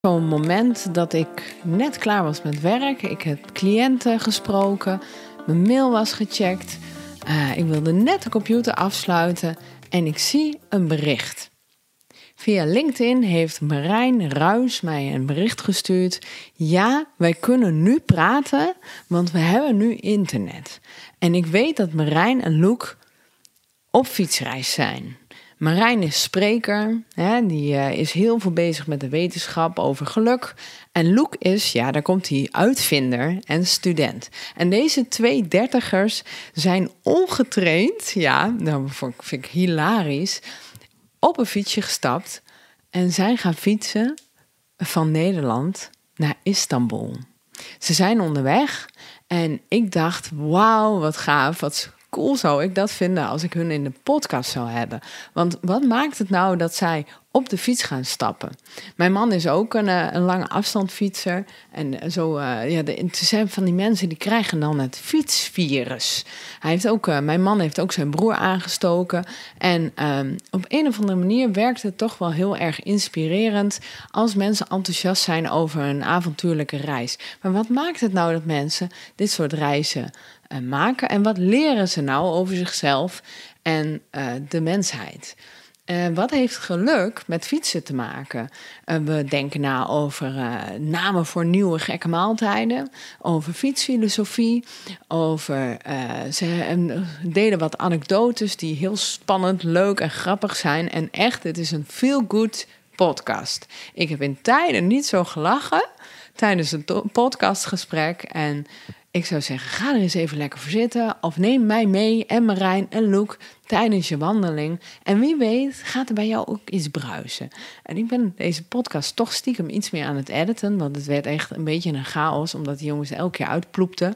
Zo'n moment dat ik net klaar was met werk. Ik heb cliënten gesproken. Mijn mail was gecheckt. Uh, ik wilde net de computer afsluiten. En ik zie een bericht. Via LinkedIn heeft Marijn Ruis mij een bericht gestuurd. Ja, wij kunnen nu praten, want we hebben nu internet. En ik weet dat Marijn en Loek op fietsreis zijn. Marijn is spreker, hè, die uh, is heel veel bezig met de wetenschap over geluk. En Loek is, ja, daar komt hij, uitvinder en student. En deze twee dertigers zijn ongetraind, ja, dat vind ik hilarisch, op een fietsje gestapt en zijn gaan fietsen van Nederland naar Istanbul. Ze zijn onderweg en ik dacht, wauw, wat gaaf, wat cool zou ik dat vinden als ik hun in de podcast zou hebben. Want wat maakt het nou dat zij op de fiets gaan stappen? Mijn man is ook een, eh, een lange afstandfietser. En zo, uh, ja, de, zijn van die mensen die krijgen dan het fietsvirus. Hij heeft ook, mijn man heeft ook zijn broer aangestoken. En um, op een of andere manier werkt het toch wel heel erg inspirerend als mensen enthousiast zijn over een avontuurlijke reis. Maar wat maakt het nou dat mensen dit soort reizen maken. En wat leren ze nou over zichzelf en uh, de mensheid? Uh, wat heeft geluk met fietsen te maken? we denken na over namen voor nieuwe gekke maaltijden, over fietsfilosofie, over. ze delen wat anekdotes die heel spannend, leuk en grappig zijn. En echt, het is een feel-good podcast. Ik heb in tijden niet zo gelachen tijdens een podcastgesprek. En ik zou zeggen, ga er eens even lekker voor zitten. Of neem mij mee en Marijn en Loek tijdens je wandeling. En wie weet gaat er bij jou ook iets bruisen. En ik ben deze podcast toch stiekem iets meer aan het editen. Want het werd echt een beetje een chaos, omdat die jongens elke keer uitploepten.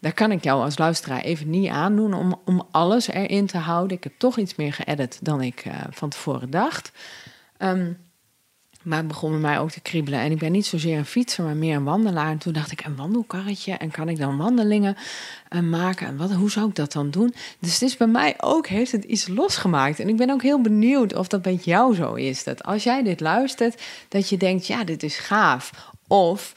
Daar kan ik jou als luisteraar even niet aandoen om, om alles erin te houden. Ik heb toch iets meer geëdit dan ik uh, van tevoren dacht. Um, maar het begon bij mij ook te kriebelen. En ik ben niet zozeer een fietser, maar meer een wandelaar. En toen dacht ik, een wandelkarretje. En kan ik dan wandelingen uh, maken? En wat, hoe zou ik dat dan doen? Dus het is bij mij ook, heeft het iets losgemaakt. En ik ben ook heel benieuwd of dat bij jou zo is. Dat als jij dit luistert, dat je denkt, ja, dit is gaaf. Of,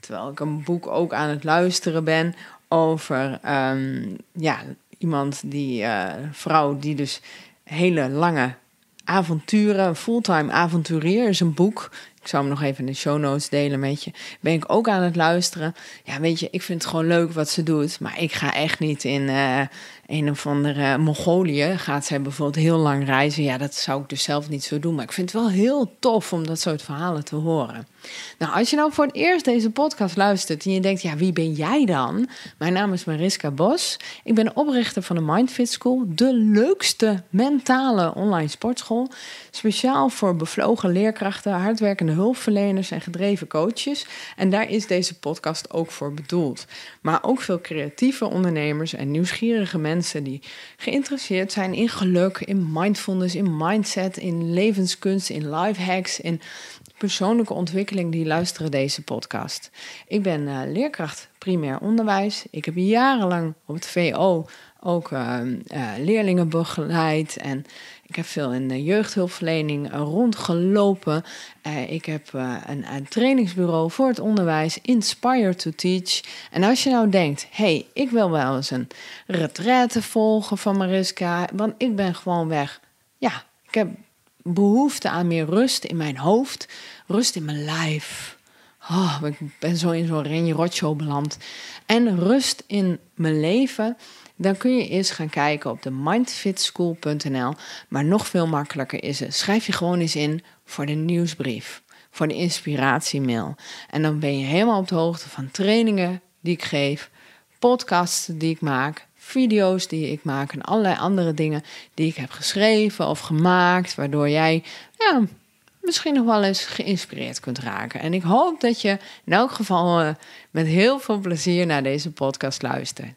terwijl ik een boek ook aan het luisteren ben over um, ja, iemand die, uh, vrouw die dus hele lange avonturen, fulltime avonturier is een boek. Ik zou hem nog even in de show notes delen met je. Ben ik ook aan het luisteren. Ja, weet je, ik vind het gewoon leuk wat ze doet. Maar ik ga echt niet in uh, een of andere Mongolië. Gaat zij bijvoorbeeld heel lang reizen. Ja, dat zou ik dus zelf niet zo doen. Maar ik vind het wel heel tof om dat soort verhalen te horen. Nou, als je nou voor het eerst deze podcast luistert en je denkt, ja, wie ben jij dan? Mijn naam is Mariska Bos. Ik ben oprichter van de Mindfit School, de leukste mentale online sportschool. Speciaal voor bevlogen leerkrachten, hardwerkende hulpverleners en gedreven coaches. En daar is deze podcast ook voor bedoeld. Maar ook veel creatieve ondernemers en nieuwsgierige mensen die geïnteresseerd zijn in geluk, in mindfulness, in mindset, in levenskunst, in life hacks, in persoonlijke ontwikkeling die luisteren deze podcast. Ik ben uh, leerkracht primair onderwijs. Ik heb jarenlang op het VO ook uh, uh, leerlingen begeleid en ik heb veel in de jeugdhulpverlening rondgelopen. ik heb een, een, trainingsbureau voor het onderwijs, Inspire to Teach. En als je nou denkt, hey, ik wil wel eens een retraite volgen van Mariska, want ik ben gewoon weg. Ja, ik heb behoefte aan meer rust in mijn hoofd, rust in mijn lijf. Oh, ik ben zo in zo'n Renje Rotshow beland. En rust in mijn leven. Dan kun je eens gaan kijken op de mindfitschool.nl. Maar nog veel makkelijker is het. Schrijf je gewoon eens in voor de nieuwsbrief. Voor de inspiratiemail. En dan ben je helemaal op de hoogte van trainingen die ik geef. Podcasts die ik maak video's die ik maak en allerlei andere dingen die ik heb geschreven of gemaakt, waardoor jij ja, misschien nog wel eens geïnspireerd kunt raken. En ik hoop dat je in elk geval uh, met heel veel plezier naar deze podcast luistert.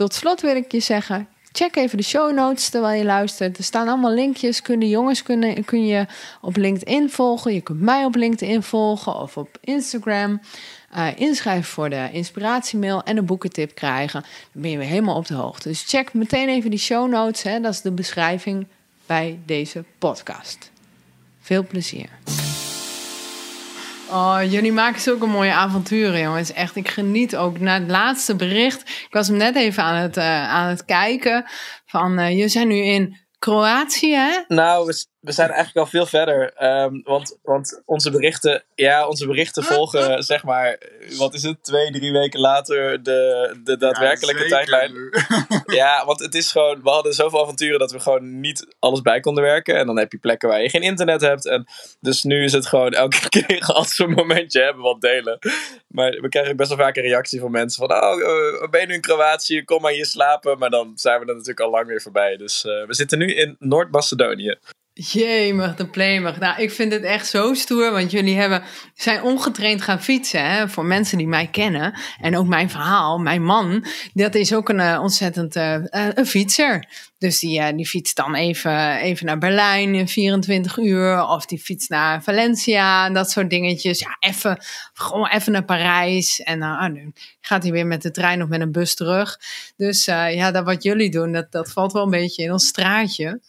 Tot slot wil ik je zeggen. Check even de show notes terwijl je luistert. Er staan allemaal linkjes. Kunnen jongens kunnen, kun je op LinkedIn volgen. Je kunt mij op LinkedIn volgen of op Instagram uh, inschrijven voor de inspiratiemail en een boekentip krijgen. Dan ben je weer helemaal op de hoogte. Dus check meteen even die show notes. Hè, dat is de beschrijving bij deze podcast. Veel plezier. Oh, jullie maken zulke mooie avonturen, jongens. Echt, ik geniet ook. Na het laatste bericht, ik was hem net even aan het, uh, aan het kijken. Van, uh, je zijn nu in Kroatië, hè? Nou, we, we zijn eigenlijk al veel verder. Um, want, want onze berichten, ja, onze berichten volgen, zeg maar, wat is het, twee, drie weken later de, de daadwerkelijke ja, tijdlijn. ja, want het is gewoon, we hadden zoveel avonturen dat we gewoon niet alles bij konden werken. En dan heb je plekken waar je geen internet hebt. En dus nu is het gewoon elke keer als we een momentje hebben wat delen. Maar we krijgen best wel vaak een reactie van mensen van, oh, uh, ben je nu in Kroatië? Kom maar hier slapen. Maar dan zijn we er natuurlijk al lang weer voorbij. Dus uh, we zitten nu in Noord-Macedonië. Jemig, de plemig. Nou, ik vind het echt zo stoer, want jullie hebben, zijn ongetraind gaan fietsen. Hè? Voor mensen die mij kennen. En ook mijn verhaal, mijn man, dat is ook een uh, ontzettend uh, een fietser. Dus die, die fietst dan even, even naar Berlijn in 24 uur. Of die fietst naar Valencia en dat soort dingetjes. Ja, even, gewoon even naar Parijs. En dan ah, gaat hij weer met de trein of met een bus terug. Dus ja, dat wat jullie doen, dat, dat valt wel een beetje in ons straatje.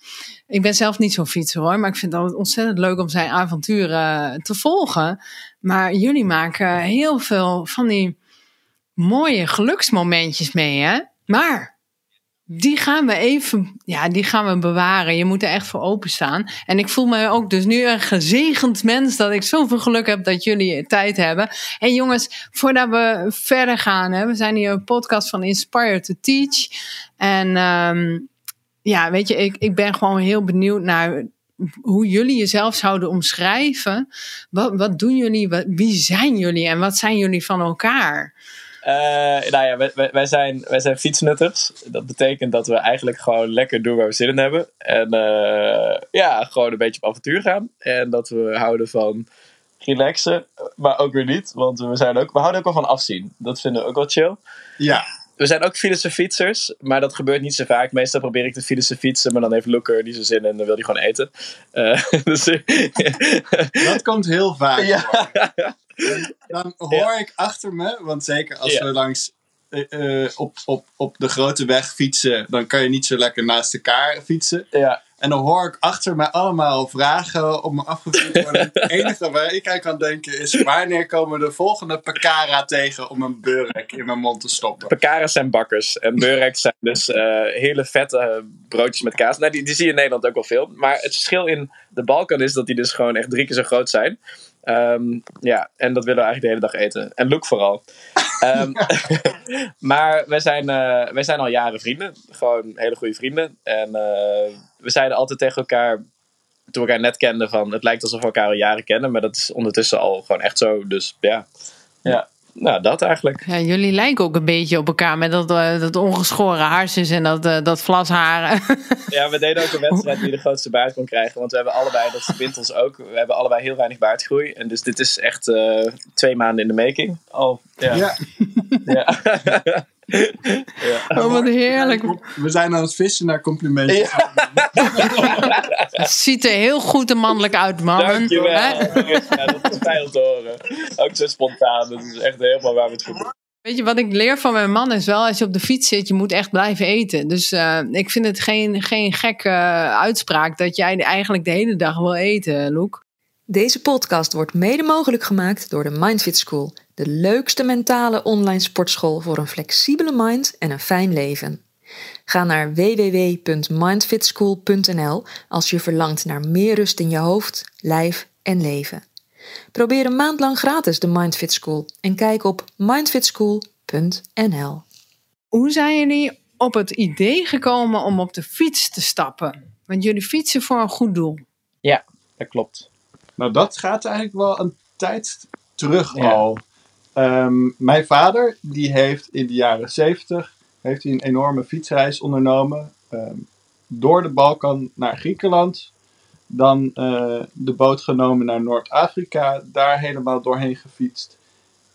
Ik ben zelf niet zo'n fietser hoor, maar ik vind het altijd ontzettend leuk om zijn avonturen te volgen. Maar jullie maken heel veel van die mooie geluksmomentjes mee, hè? Maar die gaan we even, ja, die gaan we bewaren. Je moet er echt voor openstaan. En ik voel me ook dus nu een gezegend mens dat ik zoveel geluk heb dat jullie tijd hebben. En jongens, voordat we verder gaan, hè, we zijn hier een podcast van Inspire to Teach. En um, ja, weet je, ik, ik ben gewoon heel benieuwd naar hoe jullie jezelf zouden omschrijven. Wat, wat doen jullie? Wat, wie zijn jullie en wat zijn jullie van elkaar? Uh, nou ja, wij, wij, zijn, wij zijn fietsnutters. Dat betekent dat we eigenlijk gewoon lekker doen waar we zin in hebben. En uh, ja, gewoon een beetje op avontuur gaan. En dat we houden van relaxen, maar ook weer niet. Want we, zijn ook, we houden ook wel van afzien. Dat vinden we ook wel chill. Ja, we zijn ook fietsers, maar dat gebeurt niet zo vaak. Meestal probeer ik te fietsen, maar dan heeft Looker die zijn zin en dan wil hij gewoon eten. Uh, dus, dat komt heel vaak. Ja. Dan hoor ik achter me, want zeker als we langs uh, op, op, op de grote weg fietsen, dan kan je niet zo lekker naast elkaar fietsen. Ja. En dan hoor ik achter mij allemaal vragen op me afgevuurd worden. het enige waar ik aan kan denken is: wanneer komen de volgende Pekara tegen om een burek in mijn mond te stoppen? Pekara's zijn bakkers en bureks zijn dus uh, hele vette broodjes met kaas. Nou, die, die zie je in Nederland ook wel veel. Maar het verschil in de Balkan is dat die dus gewoon echt drie keer zo groot zijn. Um, ja, en dat willen we eigenlijk de hele dag eten. En Look vooral. Um, maar wij zijn, uh, wij zijn al jaren vrienden. Gewoon hele goede vrienden. En uh, we zeiden altijd tegen elkaar, toen we elkaar net kenden, van het lijkt alsof we elkaar al jaren kennen. Maar dat is ondertussen al gewoon echt zo. Dus ja, ja nou, dat eigenlijk. Ja, jullie lijken ook een beetje op elkaar met dat, uh, dat ongeschoren haarsjes en dat, uh, dat vlasharen. Ja, we deden ook een wedstrijd wie de grootste baard kon krijgen. Want we hebben allebei, dat verbindt ons ook, we hebben allebei heel weinig baardgroei. En dus dit is echt uh, twee maanden in de making. Al, ja. ja. ja. ja. Oh, wat heerlijk. We zijn aan het vissen naar complimenten. Ja. Het ziet er heel goed en mannelijk uit, man. Dankjewel. Ja, dat is fijn om te horen. Ook zo spontaan. Dat is echt helemaal waar we het voor doen. Weet je, wat ik leer van mijn man is wel, als je op de fiets zit, je moet echt blijven eten. Dus uh, ik vind het geen, geen gekke uitspraak dat jij eigenlijk de hele dag wil eten, Loek. Deze podcast wordt mede mogelijk gemaakt door de Mindfit School. De leukste mentale online sportschool voor een flexibele mind en een fijn leven. Ga naar www.mindfitschool.nl als je verlangt naar meer rust in je hoofd, lijf en leven. Probeer een maand lang gratis de Mindfit School en kijk op mindfitschool.nl. Hoe zijn jullie op het idee gekomen om op de fiets te stappen? Want jullie fietsen voor een goed doel. Ja, dat klopt. Nou, dat gaat eigenlijk wel een tijd terug al. Um, mijn vader, die heeft in de jaren 70 heeft hij een enorme fietsreis ondernomen. Um, door de Balkan naar Griekenland. Dan uh, de boot genomen naar Noord-Afrika. Daar helemaal doorheen gefietst.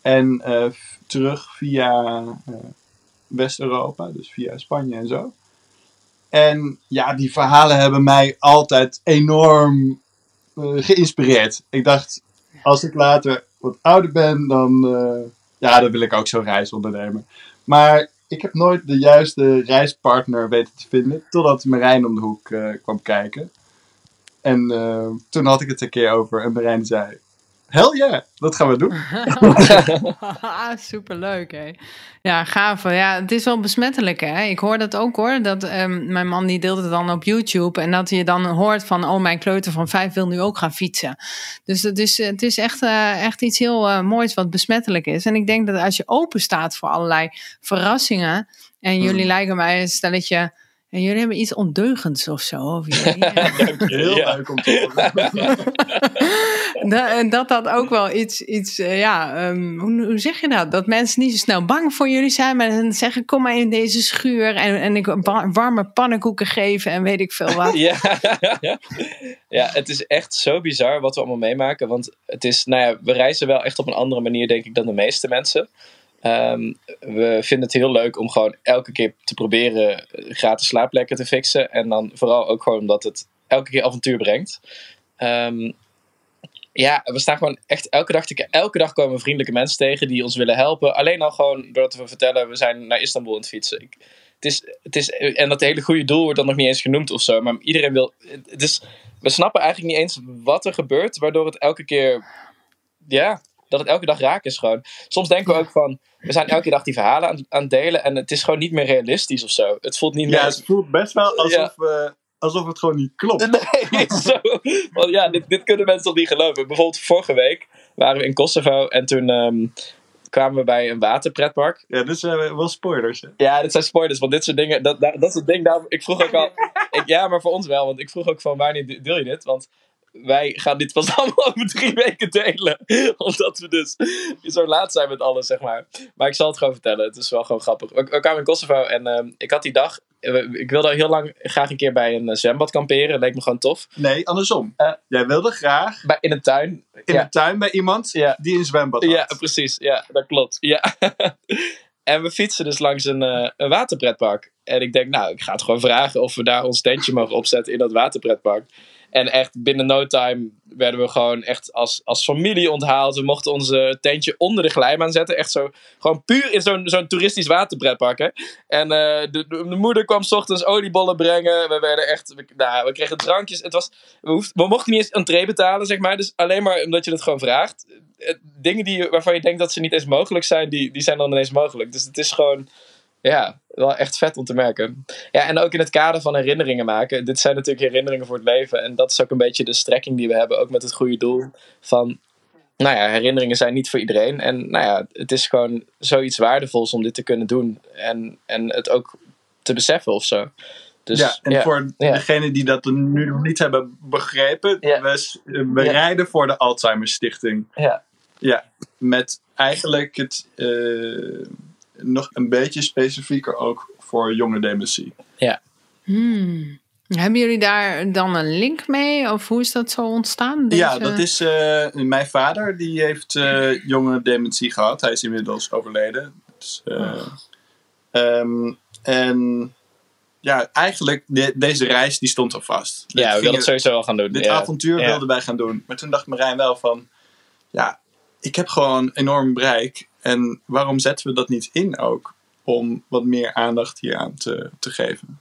En uh, terug via uh, West-Europa. Dus via Spanje en zo. En ja, die verhalen hebben mij altijd enorm geïnspireerd. Ik dacht, als ik later wat ouder ben, dan, uh, ja, dan wil ik ook zo'n reis ondernemen. Maar ik heb nooit de juiste reispartner weten te vinden, totdat Marijn om de hoek uh, kwam kijken. En uh, toen had ik het een keer over en Marijn zei, Hell yeah, dat gaan we doen. Superleuk, hè? Ja, gaaf. Ja, het is wel besmettelijk, hè? Ik hoor dat ook, hoor. Dat, um, mijn man die deelt het dan op YouTube. En dat je dan hoort van... oh, mijn kleuter van vijf wil nu ook gaan fietsen. Dus het is, het is echt, uh, echt iets heel uh, moois wat besmettelijk is. En ik denk dat als je open staat voor allerlei verrassingen... en jullie hmm. lijken mij een stelletje en jullie hebben iets ondeugends of zo. Of Heel leuk om te horen. dat, dat dat ook wel iets, iets uh, ja, um, hoe, hoe, zeg je dat? Dat mensen niet zo snel bang voor jullie zijn, maar dan zeggen: kom maar in deze schuur en, en ik warme pannenkoeken geven en weet ik veel wat. ja, ja, het is echt zo bizar wat we allemaal meemaken. Want het is, nou ja, we reizen wel echt op een andere manier, denk ik, dan de meeste mensen. Um, we vinden het heel leuk om gewoon elke keer te proberen gratis slaapplekken te fixen. En dan vooral ook gewoon omdat het elke keer avontuur brengt. Um, ja, we staan gewoon echt elke dag, elke dag komen vriendelijke mensen tegen die ons willen helpen. Alleen al gewoon doordat we vertellen, we zijn naar Istanbul aan het fietsen. Het is, het is, en dat hele goede doel wordt dan nog niet eens genoemd of zo. Maar iedereen wil. Het we snappen eigenlijk niet eens wat er gebeurt, waardoor het elke keer. Ja, dat het elke dag raak is gewoon. Soms denken we ook van, we zijn elke dag die verhalen aan, aan het delen en het is gewoon niet meer realistisch of zo. Het voelt niet meer... Ja, het voelt best wel alsof, we, alsof het gewoon niet klopt. Nee, zo. Want ja, dit, dit kunnen mensen toch niet geloven. Bijvoorbeeld vorige week waren we in Kosovo en toen... Um, kwamen we bij een waterpretpark. Ja, dit zijn wel spoilers. Hè? Ja, dit zijn spoilers, want dit soort dingen, dat, dat, dat is het ding. Daar, ik vroeg ook al, ik, ja, maar voor ons wel, want ik vroeg ook van wanneer deel je dit? Want wij gaan dit pas allemaal over drie weken delen. Omdat we dus zo laat zijn met alles, zeg maar. Maar ik zal het gewoon vertellen. Het is wel gewoon grappig. We, kwamen in Kosovo en uh, ik had die dag... Ik wilde heel lang graag een keer bij een eh, zwembad kamperen. Dat leek me gewoon tof. Nee, andersom. Uh, Jij wilde graag... Bij, in een tuin. In ja. een tuin bij iemand ja. die een zwembad had. Ja, precies. Ja, dat klopt. Ja. en we fietsen dus langs een, uh, een waterpretpark. En ik denk, nou, ik ga het gewoon vragen of we daar ons tentje mogen opzetten in dat waterpretpark. En echt binnen no time werden we gewoon echt als, als familie onthaald. We mochten onze tentje onder de glijbaan zetten. Echt zo, gewoon puur in zo'n zo'n toeristisch waterpretpark. Hè? En uh, de, de, moeder kwam s ochtends oliebollen brengen. We werden echt, we, nou, we kregen drankjes. Het was, we, mochten niet eens een tray betalen, zeg maar. Dus alleen maar omdat je het gewoon vraagt. Eh, dingen die, waarvan je denkt dat ze niet eens mogelijk zijn, die, die zijn dan ineens mogelijk. Dus het is gewoon ja, wel echt vet om te merken. Ja, en ook in het kader van herinneringen maken. Dit zijn natuurlijk herinneringen voor het leven. En dat is ook een beetje de strekking die we hebben. Ook met het goede doel van... Nou ja, herinneringen zijn niet voor iedereen. En nou ja, het is gewoon zoiets waardevols om dit te kunnen doen. En, en het ook te beseffen of zo. Dus, ja, en voor ja. degenen die dat nu nog niet hebben begrepen, ja. we, we rijden voor de Alzheimer Stichting. Ja. Ja, met eigenlijk het, uh, nog een beetje specifieker ook voor jonge dementie. Ja. Hmm. Hebben jullie daar dan een link mee? Of hoe is dat zo ontstaan? Deze... Ja, dat is uh, mijn vader. Die heeft uh, jonge dementie gehad. Hij is inmiddels overleden. Dus, uh, oh. um, en ja, eigenlijk de, deze reis die stond al vast. Ja, we wilden het sowieso wel gaan doen. Dit avontuur ja. wilden wij gaan doen. Maar toen dacht Marijn wel van... Ja, ik heb gewoon enorm bereik. En waarom zetten we dat niet in ook? Om wat meer aandacht hier aan te, te geven.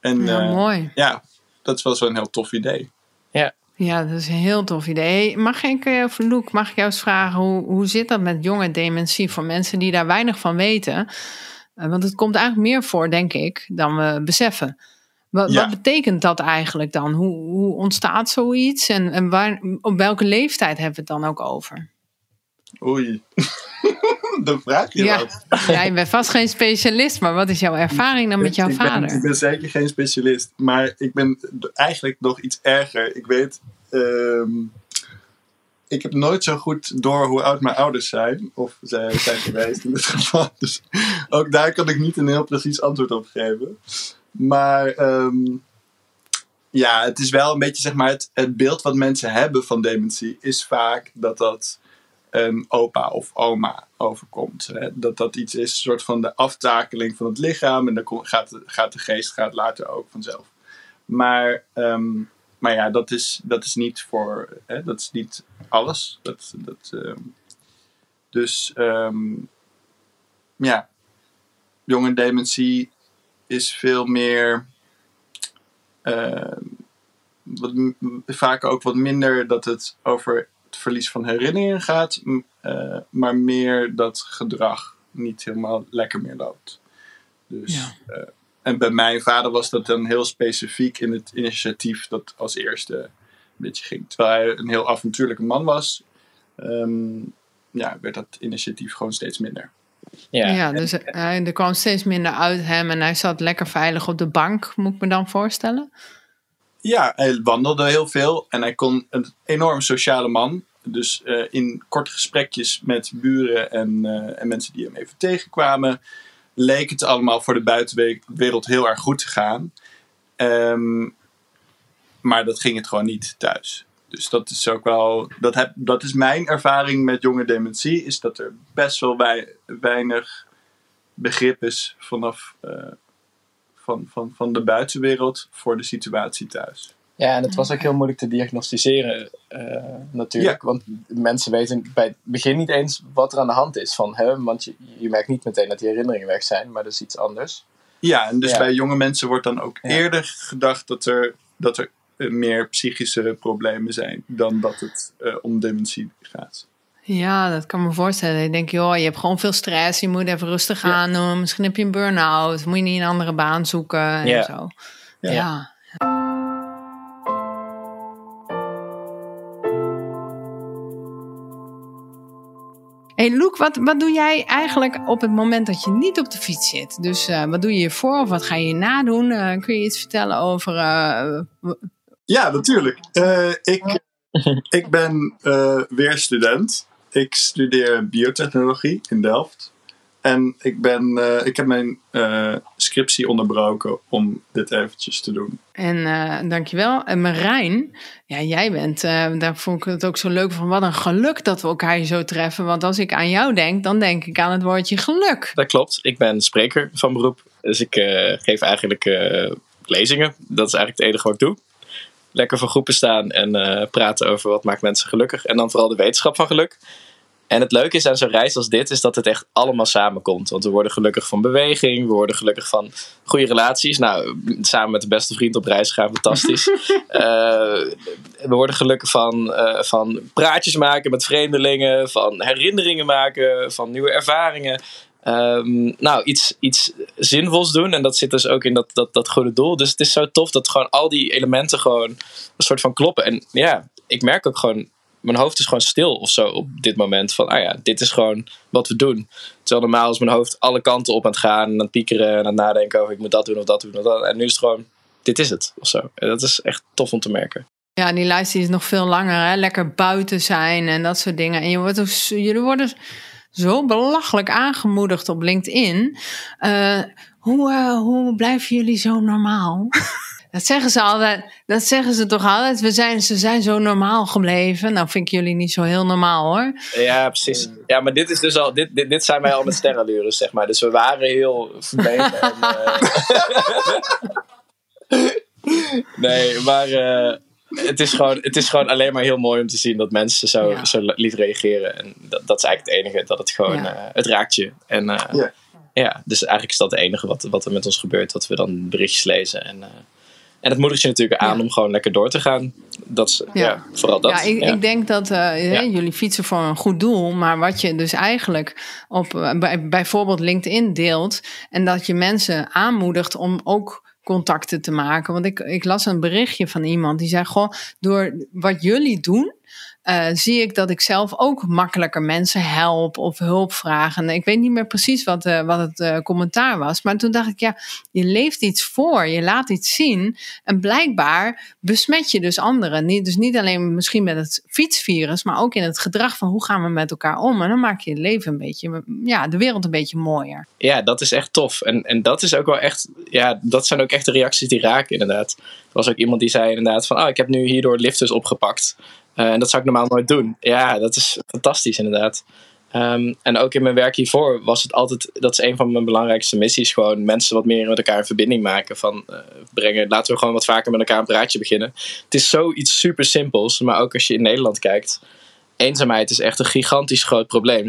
En, ja, uh, mooi. Ja, dat was wel een heel tof idee. Ja. Ja, dat is een heel tof idee. Mag ik, uh, Loek, mag ik jou eens vragen, hoe, hoe zit dat met jonge dementie voor mensen die daar weinig van weten? Uh, want het komt eigenlijk meer voor, denk ik, dan we beseffen. Wat, ja. wat betekent dat eigenlijk dan? Hoe, hoe ontstaat zoiets? En, en waar, op welke leeftijd hebben we het dan ook over? Oei. dan vraag je ja. wat. Ja, je bent vast geen specialist, maar wat is jouw ervaring dan met jouw ik vader? Ben, ik ben zeker geen specialist, maar ik ben eigenlijk nog iets erger. Ik weet, um, ik heb nooit zo goed door hoe oud mijn ouders zijn, of zij zijn geweest in dit geval. Dus ook daar kan ik niet een heel precies antwoord op geven. Maar um, ja, het is wel een beetje zeg maar het, het beeld wat mensen hebben van dementie, is vaak dat dat opa of oma overkomt. Hè? Dat dat iets is, een soort van de aftakeling van het lichaam. En dan gaat, de, gaat de geest gaat later ook vanzelf. Maar, um, maar ja, dat is, dat is niet voor, hè? dat is niet alles. Dat, dat, um, dus um, ja, jonge dementie is veel meer, wat, vaak ook wat minder dat het over verlies van herinneringen gaat, uh, maar meer dat gedrag niet helemaal lekker meer loopt. Dus, ja. uh, en bij mijn vader was dat dan heel specifiek in het initiatief dat als eerste een beetje ging. Terwijl hij een heel avontuurlijke man was, um, ja, werd dat initiatief gewoon steeds minder. Ja, ja dus uh, er kwam steeds minder uit hem en hij zat lekker veilig op de bank, moet ik me dan voorstellen? Ja, hij wandelde heel veel en hij kon een enorm sociale man. Dus uh, in korte gesprekjes met buren en, uh, en mensen die hem even tegenkwamen, leek het allemaal voor de buitenwereld heel erg goed te gaan. Um, maar dat ging het gewoon niet thuis. Dus dat is ook wel, dat, heb, dat is mijn ervaring met jonge dementie, is dat er best wel weinig begrip is vanaf uh, van, van, van de buitenwereld voor de situatie thuis. Ja, en het was ook heel moeilijk te diagnosticeren uh, natuurlijk. Want mensen weten bij het begin niet eens wat er aan de hand is. Van, hè, want je, je merkt niet meteen dat die herinneringen weg zijn, maar dat is iets anders. Ja, en dus ja. bij jonge mensen wordt dan ook ja. eerder gedacht dat er, dat er meer psychische problemen zijn dan dat het uh, om dementie gaat. Ja, dat kan me voorstellen. Ik denk, joh, je hebt gewoon veel stress. Je moet even rustig aan doen. Misschien heb je een burn-out. Moet je niet een andere baan zoeken en ja. zo. Ja. Hey Loek, wat, wat doe jij eigenlijk op het moment dat je niet op de fiets zit? Dus uh, wat doe je hiervoor of wat ga je nadoen? Uh, kun je iets vertellen over uh, ja, natuurlijk. Uh, ik, ik ben uh, weer student. Ik studeer biotechnologie in Delft. En ik, ben, uh, ik heb mijn scriptie onderbroken om dit eventjes te doen. En dankjewel. En Marijn, ja, jij bent, daar vond ik het ook zo leuk van. Wat een geluk dat we elkaar hier zo treffen. Want als ik aan jou denk, dan denk ik aan het woordje geluk. Dat klopt. Ik ben spreker van beroep. Dus ik geef eigenlijk lezingen. Dat is eigenlijk het enige wat ik doe lekker voor groepen staan en uh, praten over wat maakt mensen gelukkig. En dan vooral de wetenschap van geluk. En het leuke is aan zo'n reis als dit, is dat het echt allemaal samenkomt. Want we worden gelukkig van beweging, we worden gelukkig van goede relaties. Nou, samen met de beste vriend op reis gaan, fantastisch. uh, we worden gelukkig van, uh, van praatjes maken met vreemdelingen, van herinneringen maken, van nieuwe ervaringen. Um, nou, iets, iets zinvols doen. En dat zit dus ook in dat, dat, dat goede doel. Dus het is zo tof dat gewoon al die elementen gewoon een soort van kloppen. En ja, ik merk ook gewoon, mijn hoofd is gewoon stil of zo op dit moment. Van, ah ja, dit is gewoon wat we doen. Terwijl normaal is mijn hoofd alle kanten op aan het gaan. En aan het piekeren en aan het nadenken over ik moet dat doen of dat doen. Of dat. En nu is het gewoon, dit is het of zo. En dat is echt tof om te merken. Ja, die lijst is nog veel langer. Hè? Lekker buiten zijn en dat soort dingen. En je wordt jullie worden zo belachelijk aangemoedigd op LinkedIn. Uh, hoe, uh, hoe blijven jullie zo normaal? dat zeggen ze altijd. Dat zeggen ze toch altijd. We zijn, ze zijn zo normaal gebleven. Nou, vind ik jullie niet zo heel normaal hoor. Ja, precies. Ja, maar dit is dus al. Dit, dit, dit zijn wij al met sterrenlures, zeg maar. Dus we waren heel verlegen. en, uh... nee, maar het, is gewoon, het is gewoon alleen maar heel mooi om te zien dat mensen zo, ja. zo lief reageren. En dat, dat is eigenlijk het enige. Dat het gewoon, ja. uh, het raakt je. En uh, ja. ja. dus eigenlijk is dat het enige wat, wat er met ons gebeurt. Dat we dan berichtjes lezen. En, en het moedigt je natuurlijk aan om gewoon lekker door te gaan. Dat is, ja. vooral dat. Ja, ik, ik denk dat jullie fietsen voor een goed doel. Maar wat je dus eigenlijk op bij, bijvoorbeeld LinkedIn deelt. En dat je mensen aanmoedigt om ook contacten te maken. Want ik, ik las een berichtje van iemand die zei: Goh, door wat jullie doen, uh, zie ik dat ik zelf ook makkelijker mensen help of hulp vraag. En ik weet niet meer precies wat, uh, wat het uh, commentaar was. Maar toen dacht ik, ja, je leeft iets voor, je laat iets zien. En blijkbaar besmet je dus anderen. Niet, dus niet alleen misschien met het fietsvirus, maar ook in het gedrag van hoe gaan we met elkaar om. En dan maak je het leven een beetje, ja, de wereld een beetje mooier. Ja, dat is echt tof. En, en dat is ook wel echt, ja, dat zijn ook echt de reacties die raken inderdaad. Er was ook iemand die zei inderdaad van, oh, ik heb nu hierdoor lifters opgepakt. Uh, en dat zou ik normaal nooit doen. Ja, dat is fantastisch inderdaad. Um, en ook in mijn werk hiervoor was het altijd, dat is een van mijn belangrijkste missies, gewoon mensen wat meer met elkaar in verbinding maken. Van uh, brengen, laten we gewoon wat vaker met elkaar een praatje beginnen. Het is zoiets super simpels, maar ook als je in Nederland kijkt, eenzaamheid is echt een gigantisch groot probleem. 47%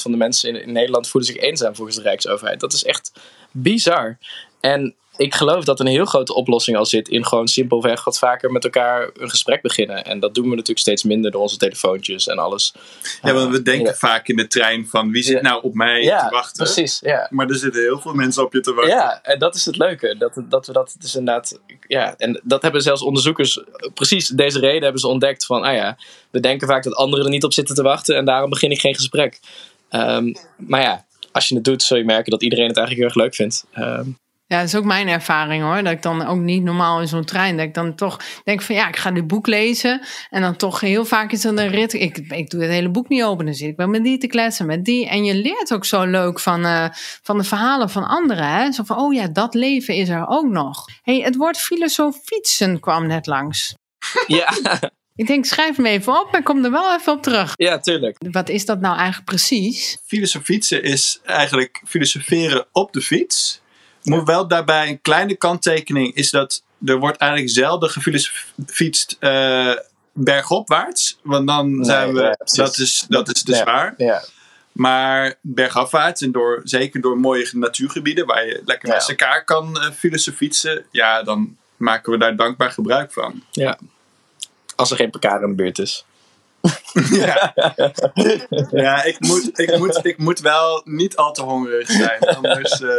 van de mensen in, in Nederland voelen zich eenzaam volgens de Rijksoverheid. Dat is echt bizar. En ik geloof dat een heel grote oplossing al zit in gewoon simpelweg wat vaker met elkaar een gesprek beginnen. En dat doen we natuurlijk steeds minder door onze telefoontjes en alles. Ja, want we denken ja. vaak in de trein van wie zit Ja. nou op mij Ja, te wachten. precies. Ja. Maar er zitten heel veel mensen op je te wachten. Ja, en dat is het leuke. Dat, dat we dat dus inderdaad. Ja, en dat hebben zelfs onderzoekers. Precies deze reden hebben ze ontdekt. Van, ah ja, we denken vaak dat anderen er niet op zitten te wachten. En daarom begin ik geen gesprek. Ehm, maar ja, als je het doet, zul je merken dat iedereen het eigenlijk heel erg leuk vindt. Ehm, Ja, dat is ook mijn ervaring hoor. Dat ik dan ook niet normaal in zo'n trein. Dat ik dan toch denk van ja, ik ga dit boek lezen. En dan toch heel vaak is er een rit. Ik, ik doe het hele boek niet open. Dan zit ik wel met die te kletsen, met die. En je leert ook zo leuk van, eh, van de verhalen van anderen. Hè? Zo van, oh ja, dat leven is er ook nog. hey, het woord filosofietsen kwam net langs. ja, Ik denk, schrijf hem even op en kom er wel even op terug. ja, tuurlijk. Wat is dat nou eigenlijk precies? Filosofietsen is eigenlijk filosoferen op de fiets. Moet wel daarbij een kleine kanttekening is dat er wordt eigenlijk zelden gefietst eh bergopwaarts. Want dan Nee, zijn we, dat, is, dat is te Ja. zwaar. Ja, Maar bergafwaarts en door, zeker door mooie natuurgebieden waar je lekker Ja. naast elkaar kan uh, filosofietsen, ja, dan maken we daar dankbaar gebruik van. ja. Als er geen parkaar in de buurt is. Ja, ja ik, moet, ik, moet, ik moet wel niet al te hongerig zijn. Anders, eh,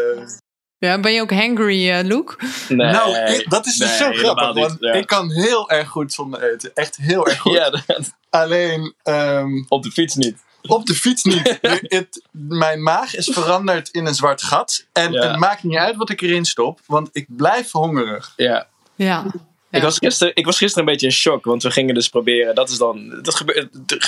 Ja, ben je ook hangry, eh Luke? Nee, nou, ik- dat is dus nee, zo grappig. niet, Want ja. ik kan heel erg goed zonder eten. Echt heel erg goed. Ja, dat- Alleen ehm, op de fiets niet. op de fiets niet. Het, mijn maag is veranderd in een zwart gat. En Ja. het maakt niet uit wat ik erin stop. Want ik blijf hongerig. Ja. Ja. Ik, was gisteren, ik was gisteren een beetje in shock, want we gingen dus proberen. Dat is dan. Dat gebeurt,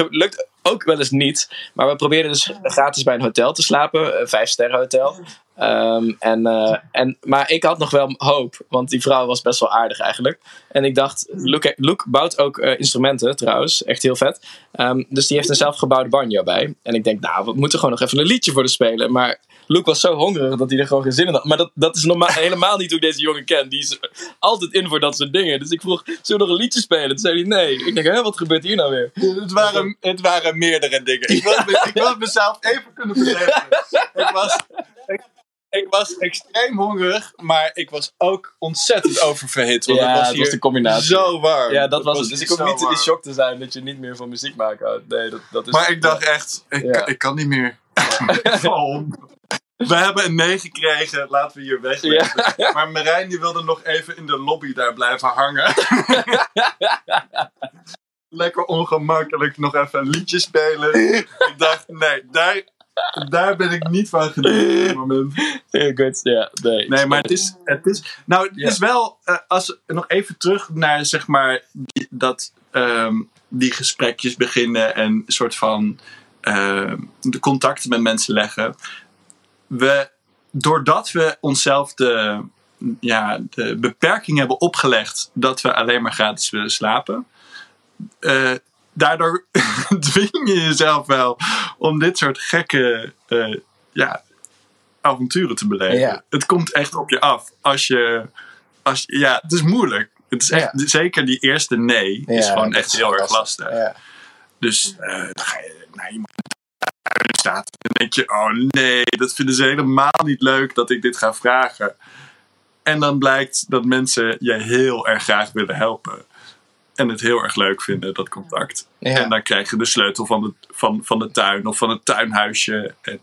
lukt ook wel eens niet. Maar we probeerden dus gratis bij een hotel te slapen, een vijf-sterren hotel. Ehm, en, eh, en, maar ik had nog wel hoop, want die vrouw was best wel aardig eigenlijk. En ik dacht, Luke, Luke bouwt ook eh, instrumenten trouwens, echt heel vet. Ehm, dus die heeft een zelfgebouwde banjo bij. En ik denk, nou, we moeten gewoon nog even een liedje voor de spelen. Maar Luke was zo hongerig dat hij er gewoon geen zin in had. Maar dat, dat is normaal, helemaal niet hoe ik deze jongen ken. Die is altijd in voor dat soort dingen. Dus ik vroeg, zullen we nog een liedje spelen? Toen zei hij nee. Ik denk, hè, wat gebeurt hier nou weer? Het waren, het waren meerdere dingen. Ik wil, ik wil mezelf even kunnen verdedigen. Ik was, ik, ik was extreem hongerig, maar ik was ook ontzettend oververhit. Want Ja, het was hier was de combinatie. zo warm. Ja, dat was het. Dus ik hoef niet in die shock te zijn dat je niet meer van muziek maken houdt. Nee, dat, dat is... Maar ik dacht echt, ik, Ja. kan, ik kan niet meer. We hebben een nee gekregen, laten we hier weg. Maar Marijn die wilde nog even in de lobby daar blijven hangen. Lekker ongemakkelijk nog even een liedje spelen. Ik dacht, nee, daar, daar ben ik niet van gediend op dit moment. Ja, goed. Ja, nee. Nee, maar het is, het is nou, het Ja. is wel, eh, als nog even terug naar zeg maar die, dat, ehm, die gesprekjes beginnen en een soort van ehm, de contacten met mensen leggen. We, doordat we onszelf de, ja, de beperking hebben opgelegd dat we alleen maar gratis willen slapen, eh, daardoor dwing je jezelf wel om dit soort gekke eh, ja, avonturen te beleven. Ja. Het komt echt op je af. Als je, als je, ja, het is moeilijk. Het is echt, Zeker die eerste nee is gewoon echt heel erg lastig. Dus eh, dan ga je naar iemand die staat en dan denk je, oh nee, dat vinden ze helemaal niet leuk dat ik dit ga vragen. En dan blijkt dat mensen je heel erg graag willen helpen. En het heel erg leuk vinden, dat contact. Ja. En dan krijg je de sleutel van de, van, van de tuin of van het tuinhuisje. En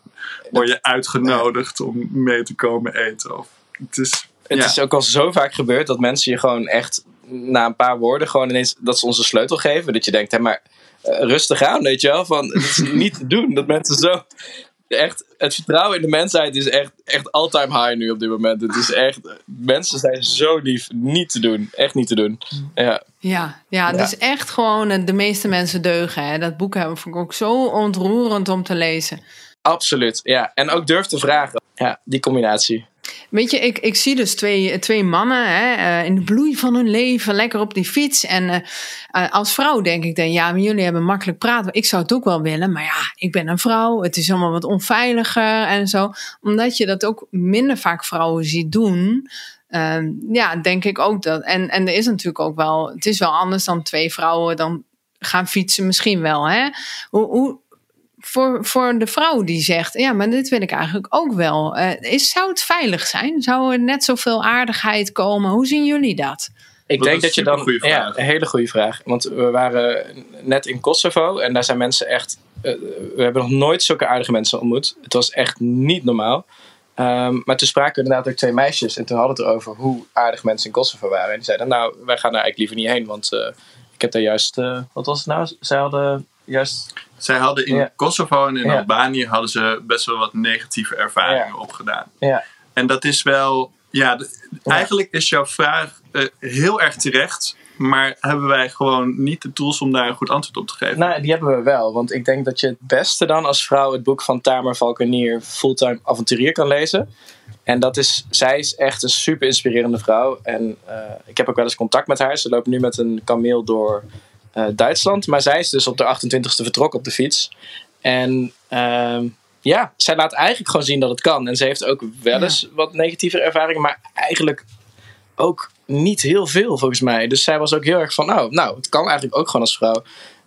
word je uitgenodigd om mee te komen eten. Of, het is, Het ja. is ook al zo vaak gebeurd dat mensen je gewoon echt na een paar woorden gewoon ineens dat ze ons een sleutel geven. Dat je denkt, hé, maar rustig aan, weet je wel. Van, het is niet te doen dat mensen zo. Echt, het vertrouwen in de mensheid is echt, echt all-time high nu op dit moment. Het is echt, mensen zijn zo lief. Niet te doen. Echt niet te doen. Ja, Ja, ja, is echt gewoon eh, de meeste mensen deugen. Hè. Dat boek heb ik ook zo ontroerend om te lezen. absoluut. Ja, en ook durf te vragen. Ja, die combinatie. Weet je, ik, ik zie dus twee, twee mannen hè, eh, in de bloei van hun leven, lekker op die fiets. En eh, eh, als vrouw denk ik dan, ja, jullie hebben makkelijk praten. Ik zou het ook wel willen, maar ja, ik ben een vrouw. Het is allemaal wat onveiliger en zo. Omdat je dat ook minder vaak vrouwen ziet doen. eh, ja, denk ik ook dat. En, en er is natuurlijk ook wel, het is wel anders dan twee vrouwen dan gaan fietsen, misschien wel. Hè? Hoe, hoe voor, voor de vrouw die zegt: Ja, maar dit wil ik eigenlijk ook wel. Uh, is, zou het veilig zijn? Zou er net zoveel aardigheid komen? Hoe zien jullie dat? Ik denk dat je dan. Ja, een hele goede vraag. Want we waren net in Kosovo en daar zijn mensen echt. Uh, we hebben nog nooit zulke aardige mensen ontmoet. Het was echt niet normaal. Um, maar toen spraken we inderdaad ook twee meisjes. En toen hadden we het erover hoe aardig mensen in Kosovo waren. En die zeiden: Nou, wij gaan daar eigenlijk liever niet heen. Want uh, ik heb daar juist. Uh, wat was het nou? Zij hadden juist. Zij hadden in ja. Kosovo en in ja. Albanië hadden ze best wel wat negatieve ervaringen opgedaan. Ja. En dat is wel. Ja, eigenlijk is jouw vraag heel erg terecht. Maar hebben wij gewoon niet de tools om daar een goed antwoord op te geven? Nou, die hebben we wel. Want ik denk dat je het beste dan als vrouw het boek van Tamer Valkenier Fulltime Avonturier kan lezen. En dat is, zij is echt een super inspirerende vrouw. En uh, ik heb ook wel eens contact met haar. Ze loopt nu met een kameel door uh, Duitsland. Maar zij is dus op de 28e vertrokken op de fiets. En uh, ja, zij laat eigenlijk gewoon zien dat het kan. En ze heeft ook wel eens ja. wat negatieve ervaringen. Maar eigenlijk ook niet heel veel volgens mij. Dus zij was ook heel erg van, oh, nou, het kan eigenlijk ook gewoon als vrouw.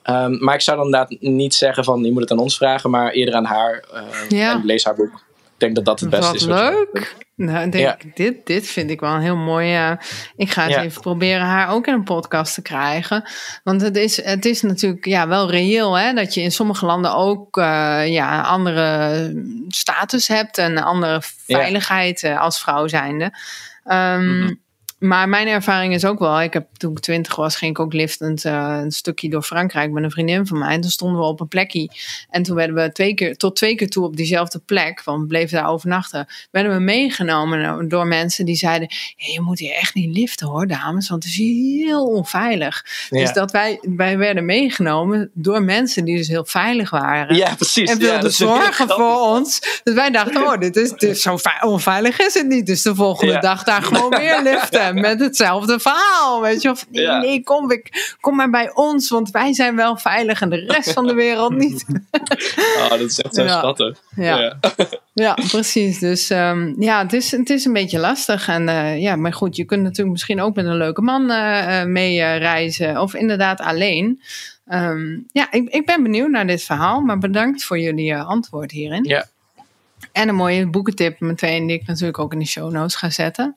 Um, maar ik zou dan inderdaad niet zeggen van, je moet het aan ons vragen, maar eerder aan haar. Uh, ja. En lees haar boek. Denk dat dat het beste Wat is. leuk. Nou, denk ja. ik, dit, dit vind ik wel een heel mooi. Uh, ik ga ja. even proberen haar ook in een podcast te krijgen. Want het is, het is natuurlijk ja, wel reëel hè, dat je in sommige landen ook uh, ja, andere status hebt en andere veiligheid ja. als vrouw zijnde. Um, mm-hmm. Maar mijn ervaring is ook wel, ik heb toen ik twintig was, ging ik ook liftend uh, een stukje door Frankrijk met een vriendin van mij. En toen stonden we op een plekje. En toen werden we twee keer, tot twee keer toe op diezelfde plek, want we bleven daar overnachten, werden we meegenomen door mensen die zeiden, hey, je moet hier echt niet liften hoor, dames, want het is heel onveilig. Ja. Dus dat wij, wij werden meegenomen door mensen die dus heel veilig waren. Ja, precies. En wilden ja, zorgen voor ons. Dus wij dachten, oh, dit is, dit is zo onveilig is het niet. Dus de volgende ja. dag daar gewoon weer liften met hetzelfde verhaal. Weet je, of nee, ja. nee kom, ik, kom maar bij ons, want wij zijn wel veilig en de rest van de wereld niet. oh, dat is echt zo ja. schattig. Ja. Ja. ja, precies. Dus um, ja, het is, het is een beetje lastig. En uh, ja, maar goed, je kunt natuurlijk misschien ook met een leuke man uh, mee uh, reizen. Of inderdaad alleen. Um, ja, ik, ik ben benieuwd naar dit verhaal. Maar bedankt voor jullie antwoord hierin. Ja. En een mooie boekentip meteen die ik natuurlijk ook in de show notes ga zetten.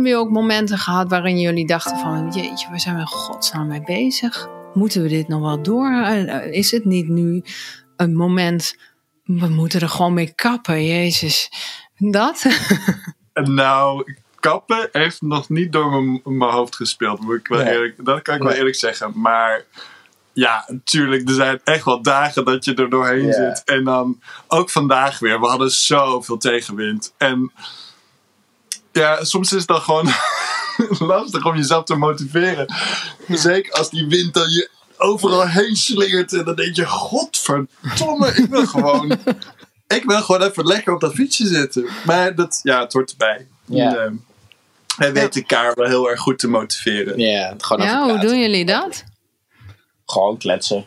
Hebben jullie ook momenten gehad waarin jullie dachten van... jeetje, waar zijn we in godsnaam mee bezig? Moeten we dit nog wel door? Is het niet nu een moment... we moeten er gewoon mee kappen, jezus. Dat? nou, kappen heeft nog niet door mijn hoofd gespeeld. Moet ik wel nee. eerlijk, dat kan ik wel eerlijk zeggen. Maar ja, natuurlijk, er zijn echt wel dagen dat je er doorheen yeah. zit. En dan ook vandaag weer. We hadden zoveel tegenwind. En ja, soms is het dan gewoon lastig om jezelf te motiveren. Zeker als die wind dan je overal heen slingert. En dan denk je, godverdomme, ik wil gewoon... ik wil gewoon even lekker op dat fietsje zitten. Maar dat, ja, het hoort erbij. Ja. En, uh, wij weten elkaar wel heel erg goed te motiveren. Ja, gewoon ja hoe doen jullie dat? Gewoon kletsen.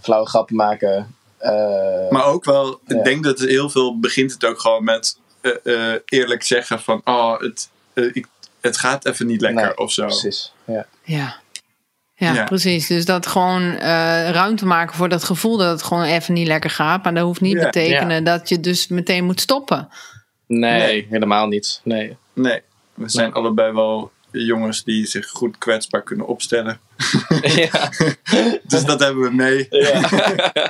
Flauwe grappen maken. Uh, maar ook wel, ja. ik denk dat het heel veel begint het ook gewoon met uh, uh, eerlijk zeggen van, oh, het, uh, ik, het gaat even niet lekker nee, of zo. Precies, ja. Ja. Ja, ja, precies. Dus dat gewoon uh, ruimte maken voor dat gevoel dat het gewoon even niet lekker gaat. Maar dat hoeft niet te ja. betekenen ja. dat je dus meteen moet stoppen. Nee, nee. helemaal niet. Nee. Nee, we zijn allebei wel jongens die zich goed kwetsbaar kunnen opstellen. Ja. dus dat hebben we mee. Ja,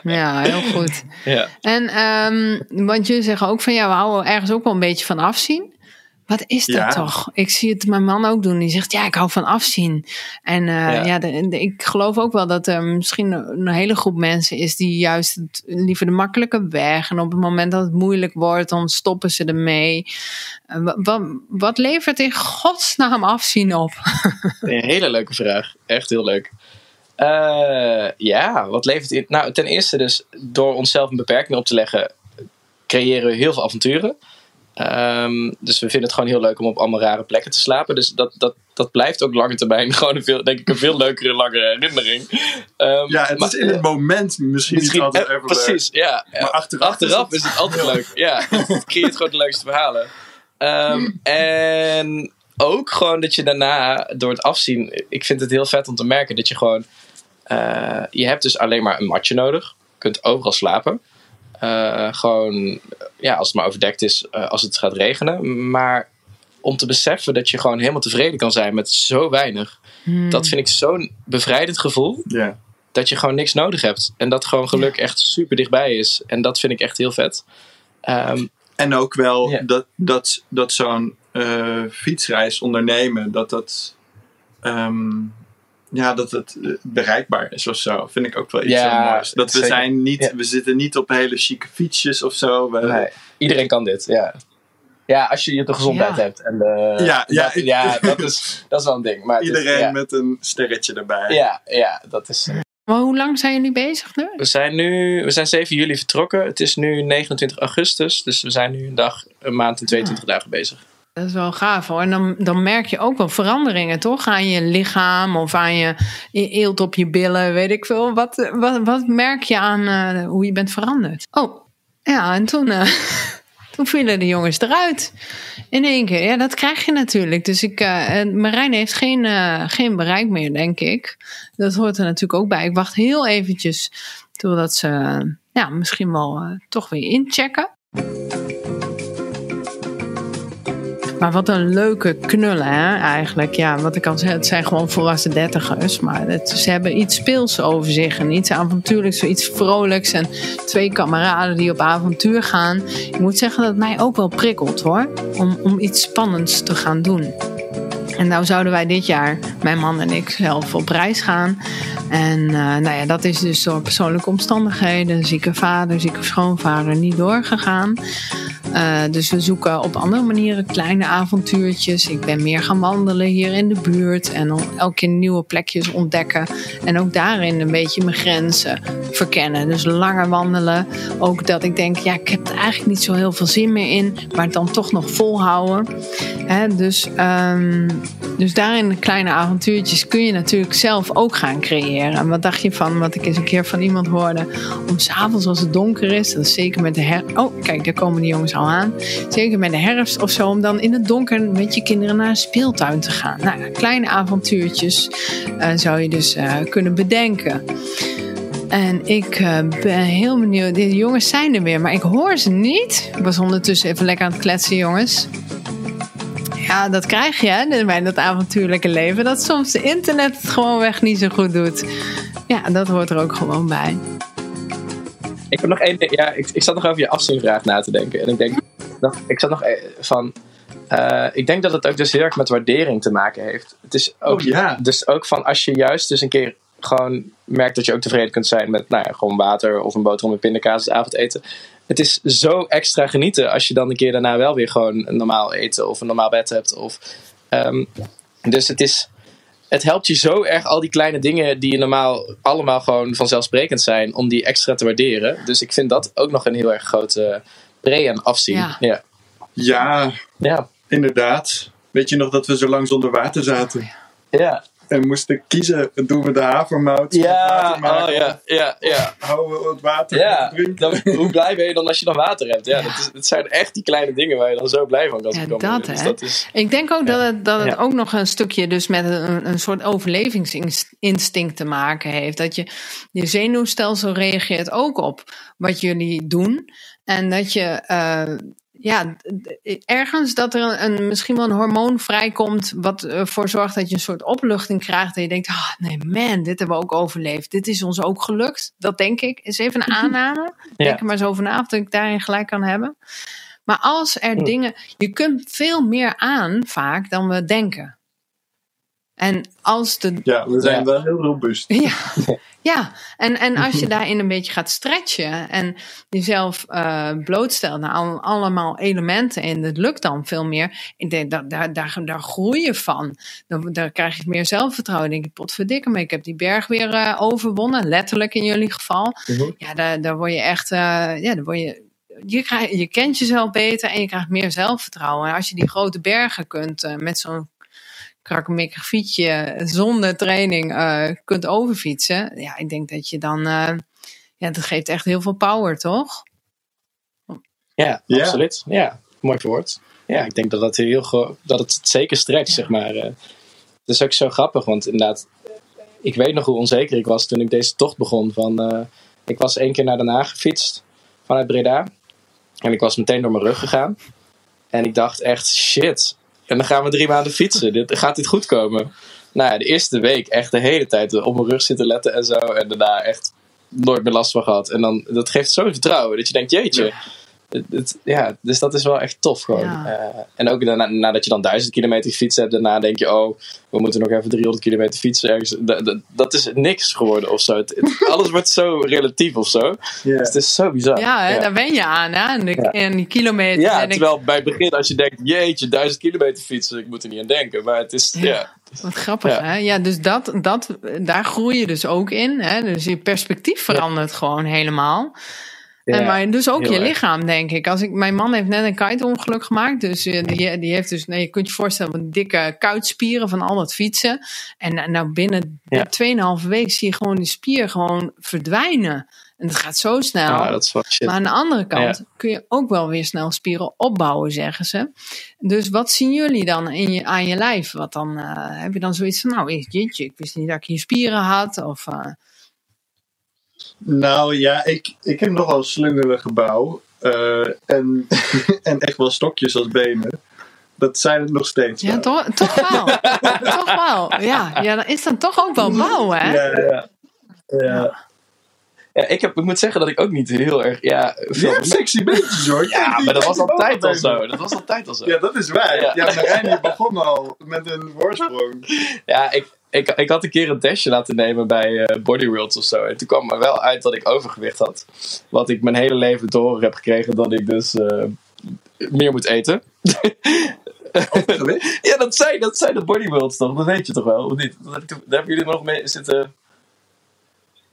ja heel goed. Ja. En um, want jullie zeggen ook van ja, we houden ergens ook wel een beetje van afzien. Wat is dat ja. toch? Ik zie het mijn man ook doen. Die zegt, ja, ik hou van afzien. En uh, ja, ja de, de, ik geloof ook wel dat er misschien een hele groep mensen is die juist het, liever de makkelijke weg. En op het moment dat het moeilijk wordt, dan stoppen ze ermee. Uh, wat, wat levert in godsnaam afzien op? een hele leuke vraag. Echt heel leuk. Uh, ja, wat levert in? Nou, ten eerste dus door onszelf een beperking op te leggen, creëren we heel veel avonturen. Um, dus we vinden het gewoon heel leuk om op allemaal rare plekken te slapen. Dus dat, dat, dat blijft ook lange termijn gewoon een veel, denk ik, een veel leukere, langere herinnering. Um, ja, het maar, is in het moment misschien, misschien niet altijd even Precies, ja. Maar achteraf, achteraf is, het... is, het... altijd leuk. Ja, het creëert gewoon de leukste verhalen. Um, en ook gewoon dat je daarna, door het afzien, ik vind het heel vet om te merken dat je gewoon, uh, je hebt dus alleen maar een matje nodig. Je kunt overal slapen. Uh, gewoon, ja, als het maar overdekt is, uh, als het gaat regenen. Maar om te beseffen dat je gewoon helemaal tevreden kan zijn met zo weinig. Hmm. Dat vind ik zo'n bevrijdend gevoel. Yeah. Dat je gewoon niks nodig hebt. En dat gewoon geluk echt super dichtbij is. En dat vind ik echt heel vet. Um, en ook wel yeah. dat, dat, dat zo'n uh, fietsreis ondernemen, dat dat, um, ja, dat het bereikbaar is of zo. Vind ik ook wel iets ja, heel moois. Dat we, zijn niet, ja. we zitten niet op hele chique fietsjes of zo. We, nee, iedereen kan dit, ja. Ja, als je de gezondheid ja. hebt. En de, ja, ja, dat, ja dat, is, dat is wel een ding. Maar iedereen is, met een sterretje erbij. Ja, ja dat is... Maar hoe lang zijn jullie bezig nu? We zijn nu, we zijn 7 juli vertrokken. Het is nu 29 augustus. Dus we zijn nu een dag, een maand en 22 ja. dagen bezig. Dat is wel gaaf hoor. En dan, dan merk je ook wel veranderingen, toch? Aan je lichaam of aan je eelt op je billen, weet ik veel. Wat, wat, merk je aan uh, hoe je bent veranderd? Oh, ja, en toen, uh, toen vielen de jongens eruit. In één keer. Ja, dat krijg je natuurlijk. Dus ik, uh, Marijn heeft geen, geen bereik meer, denk ik. Dat hoort er natuurlijk ook bij. Ik wacht heel eventjes totdat ze ja, misschien wel toch weer inchecken. Maar wat een leuke knullen, hè, eigenlijk. Ja, wat ik al zei, het zijn gewoon volwassen dertigers. Maar het, ze hebben iets speels over zich en iets avontuurlijks, iets vrolijks. En twee kameraden die op avontuur gaan. Ik moet zeggen dat het mij ook wel prikkelt, hoor. Om, om iets spannends te gaan doen. En nou zouden wij dit jaar, mijn man en ik, zelf op reis gaan. En uh, nou ja, dat is dus door persoonlijke omstandigheden, zieke vader, zieke schoonvader, niet doorgegaan. Uh, dus we zoeken op andere manieren kleine avontuurtjes. Ik ben meer gaan wandelen hier in de buurt en elke keer nieuwe plekjes ontdekken. En ook daarin een beetje mijn grenzen verkennen. Dus langer wandelen. Ook dat ik denk, ja, ik heb er eigenlijk niet zo heel veel zin meer in, maar het dan toch nog volhouden. Hè, dus, um, dus daarin kleine avontuurtjes kun je natuurlijk zelf ook gaan creëren. En wat dacht je van wat ik eens een keer van iemand hoorde? Om s'avonds als het donker is, dat is zeker met de her. Oh, kijk, daar komen die jongens al. Zeker met de herfst of zo, om dan in het donker met je kinderen naar een speeltuin te gaan. Nou, kleine avontuurtjes uh, zou je dus uh, kunnen bedenken. En ik uh, ben heel benieuwd. De jongens zijn er weer, maar ik hoor ze niet. Ik was ondertussen even lekker aan het kletsen, jongens. Ja, dat krijg je hè, bij dat avontuurlijke leven. Dat soms de internet het gewoon weg niet zo goed doet. Ja, dat hoort er ook gewoon bij. Ik heb nog één Ja, ik, ik zat nog over je afzienvraag na te denken. En ik denk, nog, ik zat nog van. Uh, ik denk dat het ook dus heel erg met waardering te maken heeft. Het is ook, oh, ja. Dus ook van als je juist dus een keer gewoon merkt dat je ook tevreden kunt zijn met nou ja, gewoon water of een boterham met pindakaas als avondeten. Het is zo extra genieten als je dan een keer daarna wel weer gewoon een normaal eten of een normaal bed hebt. Of, um, dus het is het helpt je zo erg al die kleine dingen die je normaal allemaal gewoon vanzelfsprekend zijn, om die extra te waarderen. Dus ik vind dat ook nog een heel erg grote pre- en afzien. Ja. Ja. Ja, ja. inderdaad. Weet je nog dat we zo lang zonder water zaten? ja. En moesten kiezen, doen we de havermout? Ja, oh, ja, ja, ja. Houden we het water ja. drinken? Dan, hoe blij ben je dan als je dan water hebt? Ja, Dat, is, dat zijn echt die kleine dingen waar je dan zo blij van kan ja, komen. Dat, dus hè? dat is, Ik denk ook dat het, dat het Ja. ook nog een stukje dus met een, een soort overlevingsinstinct te maken heeft. Dat je, je zenuwstelsel reageert ook op wat jullie doen. En dat je eh, ja, ergens dat er een, een, misschien wel een hormoon vrijkomt. wat ervoor zorgt dat je een soort opluchting krijgt. Dat je denkt: ah, nee, man, dit hebben we ook overleefd. Dit is ons ook gelukt. Dat denk ik. Is even een aanname. Ja. Denk er maar zo vanavond dat ik daarin gelijk kan hebben. Maar als er Hm. dingen. Je kunt veel meer aan vaak dan we denken. En als de. Ja, we zijn Ja. wel heel robuust. Ja, ja. En, en als je daarin een beetje gaat stretchen en jezelf eh, blootstelt naar al- allemaal elementen en het lukt dan veel meer. Ik denk dat daar, daar, daar groei je van. Dan, daar krijg je meer zelfvertrouwen. Dan denk je, potverdikke me, ik heb die berg weer eh, overwonnen. Letterlijk in jullie geval. Mhm. Ja, daar, daar word je echt, eh, ja, daar word je, je, krijg, je kent jezelf beter en je krijgt meer zelfvertrouwen. En als je die grote bergen kunt met zo'n krakkemikkig fietsje zonder training eh, kunt overfietsen. Ja, ik denk dat je dan, eh, ja, dat geeft echt heel veel power, toch? ja, Ja. absoluut. Ja, mooi verwoord. ja, ik denk dat, dat, heel dat het zeker strekt, zeg maar. Het is ook zo grappig, want inderdaad, ik weet nog hoe onzeker ik was toen ik deze tocht begon. Van, ik was één keer naar Den Haag gefietst vanuit Breda. En ik was meteen door mijn rug gegaan. En ik dacht echt, shit. En dan gaan we drie maanden fietsen. Dit, gaat dit goed komen? Nou ja, de eerste week echt de hele tijd op mijn rug zitten letten en zo. En daarna echt nooit meer last van gehad. En dan, dat geeft zo'n vertrouwen dat je denkt, jeetje ja, dus dat is wel echt tof gewoon. Eh, en ook daarna, nadat je dan duizend kilometer fiets hebt, daarna denk je, oh, we moeten nog even 300 kilometer fietsen ergens. Dat, is niks geworden of zo. alles wordt zo relatief of zo. Dus het is zo bizar. Ja, hè, daar ben je aan, hè? En, de, en die kilometer. Ja, terwijl bij het begin, als je denkt, jeetje, duizend kilometer fietsen, ik moet er niet aan denken. Maar het is, ja. Wat grappig, hè? Ja, dus dat, dat, daar groei je dus ook in. Hè? Dus je perspectief verandert gewoon helemaal en maar dus ook je lichaam, denk ik. Als ik. Mijn man heeft net een kite-ongeluk gemaakt. Dus uh, die, die heeft dus. Nee, je kunt je voorstellen, een dikke kuitspieren van al dat fietsen. En nou binnen ja. 2,5 weken zie je gewoon die spier gewoon verdwijnen. En dat gaat zo snel. Ja, dat is shit. Maar aan de andere kant kun je ook wel weer snel spieren opbouwen, zeggen ze. Dus wat zien jullie dan in je, aan je lijf? Wat dan, uh, heb je dan zoiets van, nou, jeetje, ik wist niet dat ik hier spieren had. Of, uh, nou ja, ik, ik heb nogal een slungelige bouw. Uh, en, en echt wel stokjes als benen. Dat zijn het nog steeds. Ja, toch, toch wel. toch wel. Ja, ja, dan is dat toch ook wel bouw, hè? Ja, ja. ja. ja. ik, heb, ik moet zeggen dat ik ook niet heel erg. Ja, veel hebt sexy beentjes hoor. Ja, maar dat was altijd al zo. Dat was altijd al zo. Ja, dat is waar. Ja, ja Marijn begon al met een voorsprong. Ja, ik, ik, ik had een keer een testje laten nemen bij uh, Body Worlds of zo. En toen kwam er wel uit dat ik overgewicht had. Wat ik mijn hele leven horen heb gekregen dat ik dus uh, meer moet eten. ja, dat zijn, dat zijn de Body Worlds toch? Dat weet je toch wel, of niet? Daar hebben jullie nog mee zitten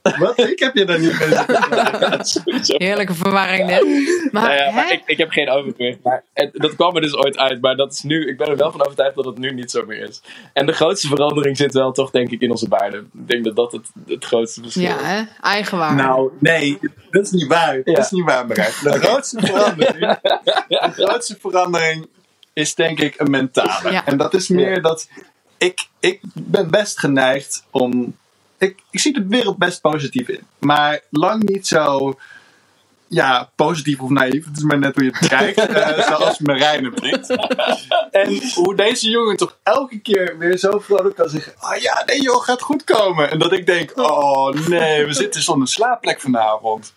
wat? Ik heb je daar niet mee Heerlijke verwarring net. Maar, ja, maar ik, ik, heb geen overgewicht. Maar dat kwam er dus ooit uit. Maar dat is nu, ik ben er wel van overtuigd dat het nu niet zo meer is. En de grootste verandering zit wel toch denk ik in onze waarde. Ik denk dat dat het, het grootste verschil is. Ja, hè? eigenwaarde. Nou, nee. Dat is niet waar. Dat is niet waar. De grootste verandering... De grootste verandering is denk ik een mentale. En dat is meer dat... Ik, ik ben best geneigd om ik, ik zie de wereld best positief in. Maar lang niet zo ja, positief of naïef. Het is maar net hoe je het kijkt. uh, zoals Marijn brengt. en hoe deze jongen toch elke keer weer zo vrolijk kan zeggen: Oh ja, nee joh, gaat goed komen. En dat ik denk: Oh nee, we zitten zonder slaapplek vanavond.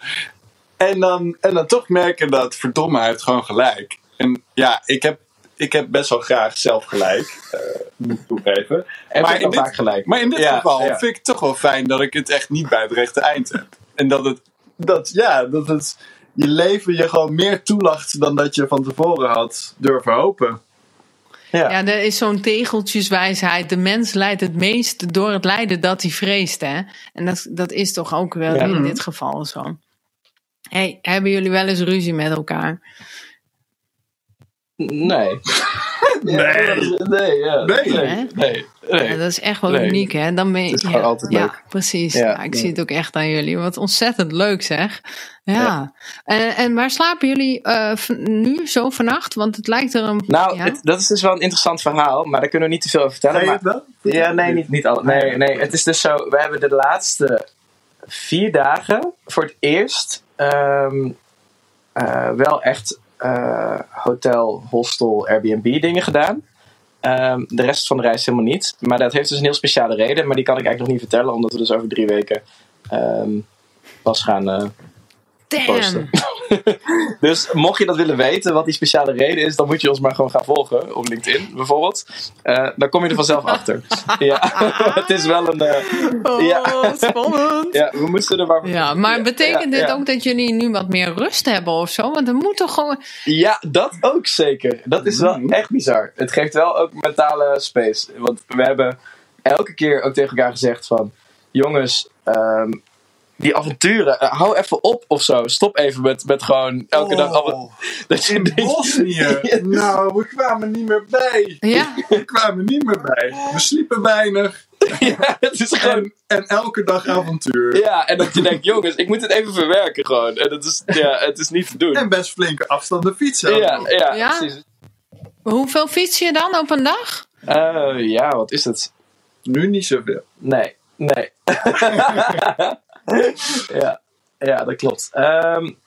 En dan, en dan toch merken dat, verdomme, hij heeft gewoon gelijk. En ja, ik heb ik heb best wel graag zelf gelijk, uh, moet ik toegeven. En maar in, dit, gelijk. maar in dit geval vind ik het toch wel fijn dat ik het echt niet bij het rechte eind heb. En dat het, dat, ja, dat het je leven je gewoon meer toelacht dan dat je van tevoren had durven hopen. Ja. ja, er is zo'n tegeltjeswijsheid. De mens leidt het meest door het lijden dat hij vreest. Hè? En dat, dat is toch ook wel in dit geval zo. Hey, hebben jullie wel eens ruzie met elkaar? Nee. nee. Nee, ja. nee. nee. nee. dat is echt wel uniek, hè? Dan ben je, het is ja, altijd leuk. Ja, precies. Ja, ik zie het ook echt aan jullie. Wat ontzettend leuk, zeg. Ja. En, en waar slapen jullie uh, nu zo vannacht? Want het lijkt er een... Nou, het, dat is dus wel een interessant verhaal. Maar daar kunnen we niet te veel over vertellen. maar, wel? Ja, nee, niet, niet al. Nee, nee, het is dus zo... We hebben de laatste vier dagen voor het eerst... Um, uh, wel echt uh, hotel, hostel, Airbnb dingen gedaan. Um, de rest van de reis helemaal niet. Maar dat heeft dus een heel speciale reden. Maar die kan ik eigenlijk nog niet vertellen, omdat we dus over drie weken um, pas gaan uh, posten. dus mocht je dat willen weten, wat die speciale reden is, dan moet je ons maar gewoon gaan volgen op LinkedIn bijvoorbeeld. Uh, dan kom je er vanzelf achter. ja, het is wel een. Uh, ja. spannend. ja, we moesten er maar. Ja, maar betekent dit ook dat jullie nu wat meer rust hebben of zo? Want er moet toch gewoon. Ja, dat ook zeker. Dat is wel mm. echt bizar. Het geeft wel ook mentale space. Want we hebben elke keer ook tegen elkaar gezegd van. Jongens, um, die avonturen, uh, hou even op of zo. Stop even met, met gewoon elke dag. Oh, dat je in Bosnië. nou, we kwamen niet meer bij. Ja? We kwamen niet meer bij. We sliepen weinig. ja, het is gewoon... En, elke dag avontuur. Ja, en dat je denkt, jongens, ik moet het even verwerken gewoon. En het is, ja, het is niet te doen. En best flinke afstanden fietsen. Ja, ja, precies. Hoeveel fiets je dan op een dag? Uh, ja, wat is het? Nu niet zoveel. Nee, nee. Ja. ja, dat klopt. Um,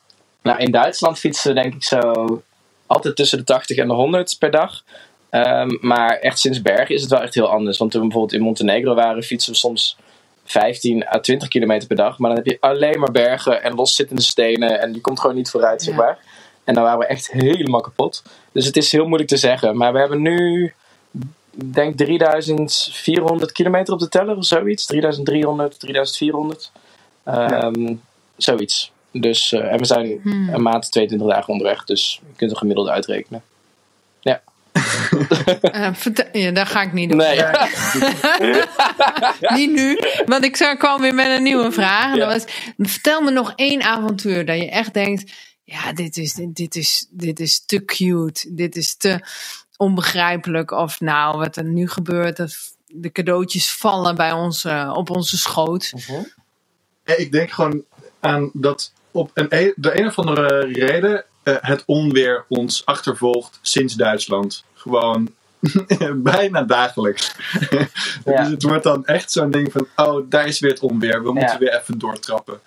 nou, in Duitsland fietsen denk ik zo altijd tussen de 80 en de 100 per dag. Um, maar echt sinds Bergen is het wel echt heel anders. Want toen we bijvoorbeeld in Montenegro waren, fietsen we soms 15 à 20 kilometer per dag. Maar dan heb je alleen maar bergen en loszittende stenen. En die komt gewoon niet vooruit, zeg maar. En dan waren we echt helemaal kapot. Dus het is heel moeilijk te zeggen. Maar we hebben nu, denk 3400 kilometer op de teller of zoiets. 3300, 3400. Um, Zoiets. Dus, uh, en we zijn hmm. een maand, 22 dagen onderweg. Dus je kunt een gemiddelde uitrekenen. Ja. Uh, ja, dat ga ik niet doen. Nee. niet nu, want ik kwam weer met een nieuwe vraag. Ja. Was, vertel me nog één avontuur dat je echt denkt: ja, dit is, dit, is, dit is te cute. Dit is te onbegrijpelijk. Of nou, wat er nu gebeurt, dat de cadeautjes vallen bij ons, uh, op onze schoot. Uh -huh. Ik denk gewoon aan dat op een, e-, de een of andere reden uh, het onweer ons achtervolgt sinds Duitsland. Gewoon bijna dagelijks. Ja. dus het wordt dan echt zo'n ding van: oh, daar is weer het onweer. We moeten ja. weer even doortrappen.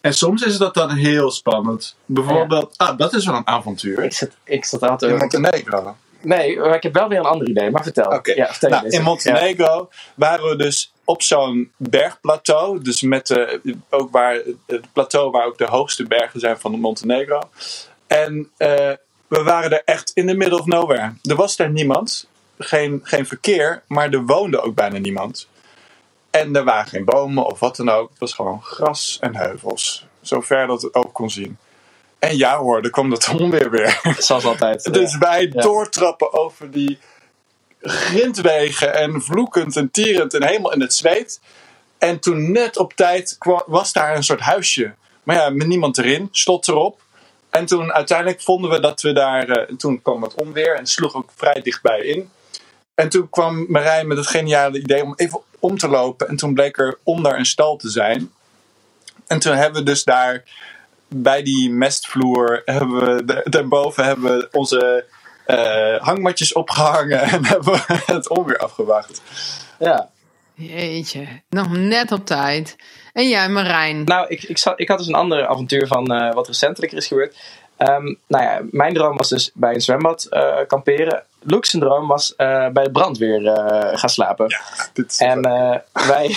En soms is dat dan heel spannend. Bijvoorbeeld, ja. ah, dat is wel een avontuur. Ik zat, ik zat altijd. In Montenegro. Nee, maar ik heb wel weer een ander idee, maar vertel. Okay. Ja, vertel nou, in Montenegro waren we dus op zo'n bergplateau. Dus met de, ook waar, het plateau waar ook de hoogste bergen zijn van Montenegro. En uh, we waren er echt in the middle of nowhere. Er was daar niemand. Geen, geen verkeer, maar er woonde ook bijna niemand. En er waren geen bomen of wat dan ook. Het was gewoon gras en heuvels. Zover dat het ook kon zien. En ja hoor, er kwam dat onweer weer. Zoals altijd. dus wij doortrappen over die grindwegen en vloekend en tierend en helemaal in het zweet. En toen net op tijd was daar een soort huisje. Maar ja, met niemand erin, slot erop. En toen uiteindelijk vonden we dat we daar. Uh, toen kwam het onweer en sloeg ook vrij dichtbij in. En toen kwam Marijn met het geniale idee om even om te lopen. En toen bleek er onder een stal te zijn. En toen hebben we dus daar bij die mestvloer hebben we daarboven hebben we onze hangmatjes opgehangen en hebben we het onweer afgewacht. Ja. Jeetje, nog net op tijd. En jij, Marijn? Nou, ik, ik, zat, ik had dus een ander avontuur van uh, wat recentelijk is gebeurd. Um, nou ja, mijn droom was dus bij een zwembad uh, kamperen. Luke's droom was uh, bij de brandweer uh, gaan slapen. Ja, dit is en wij.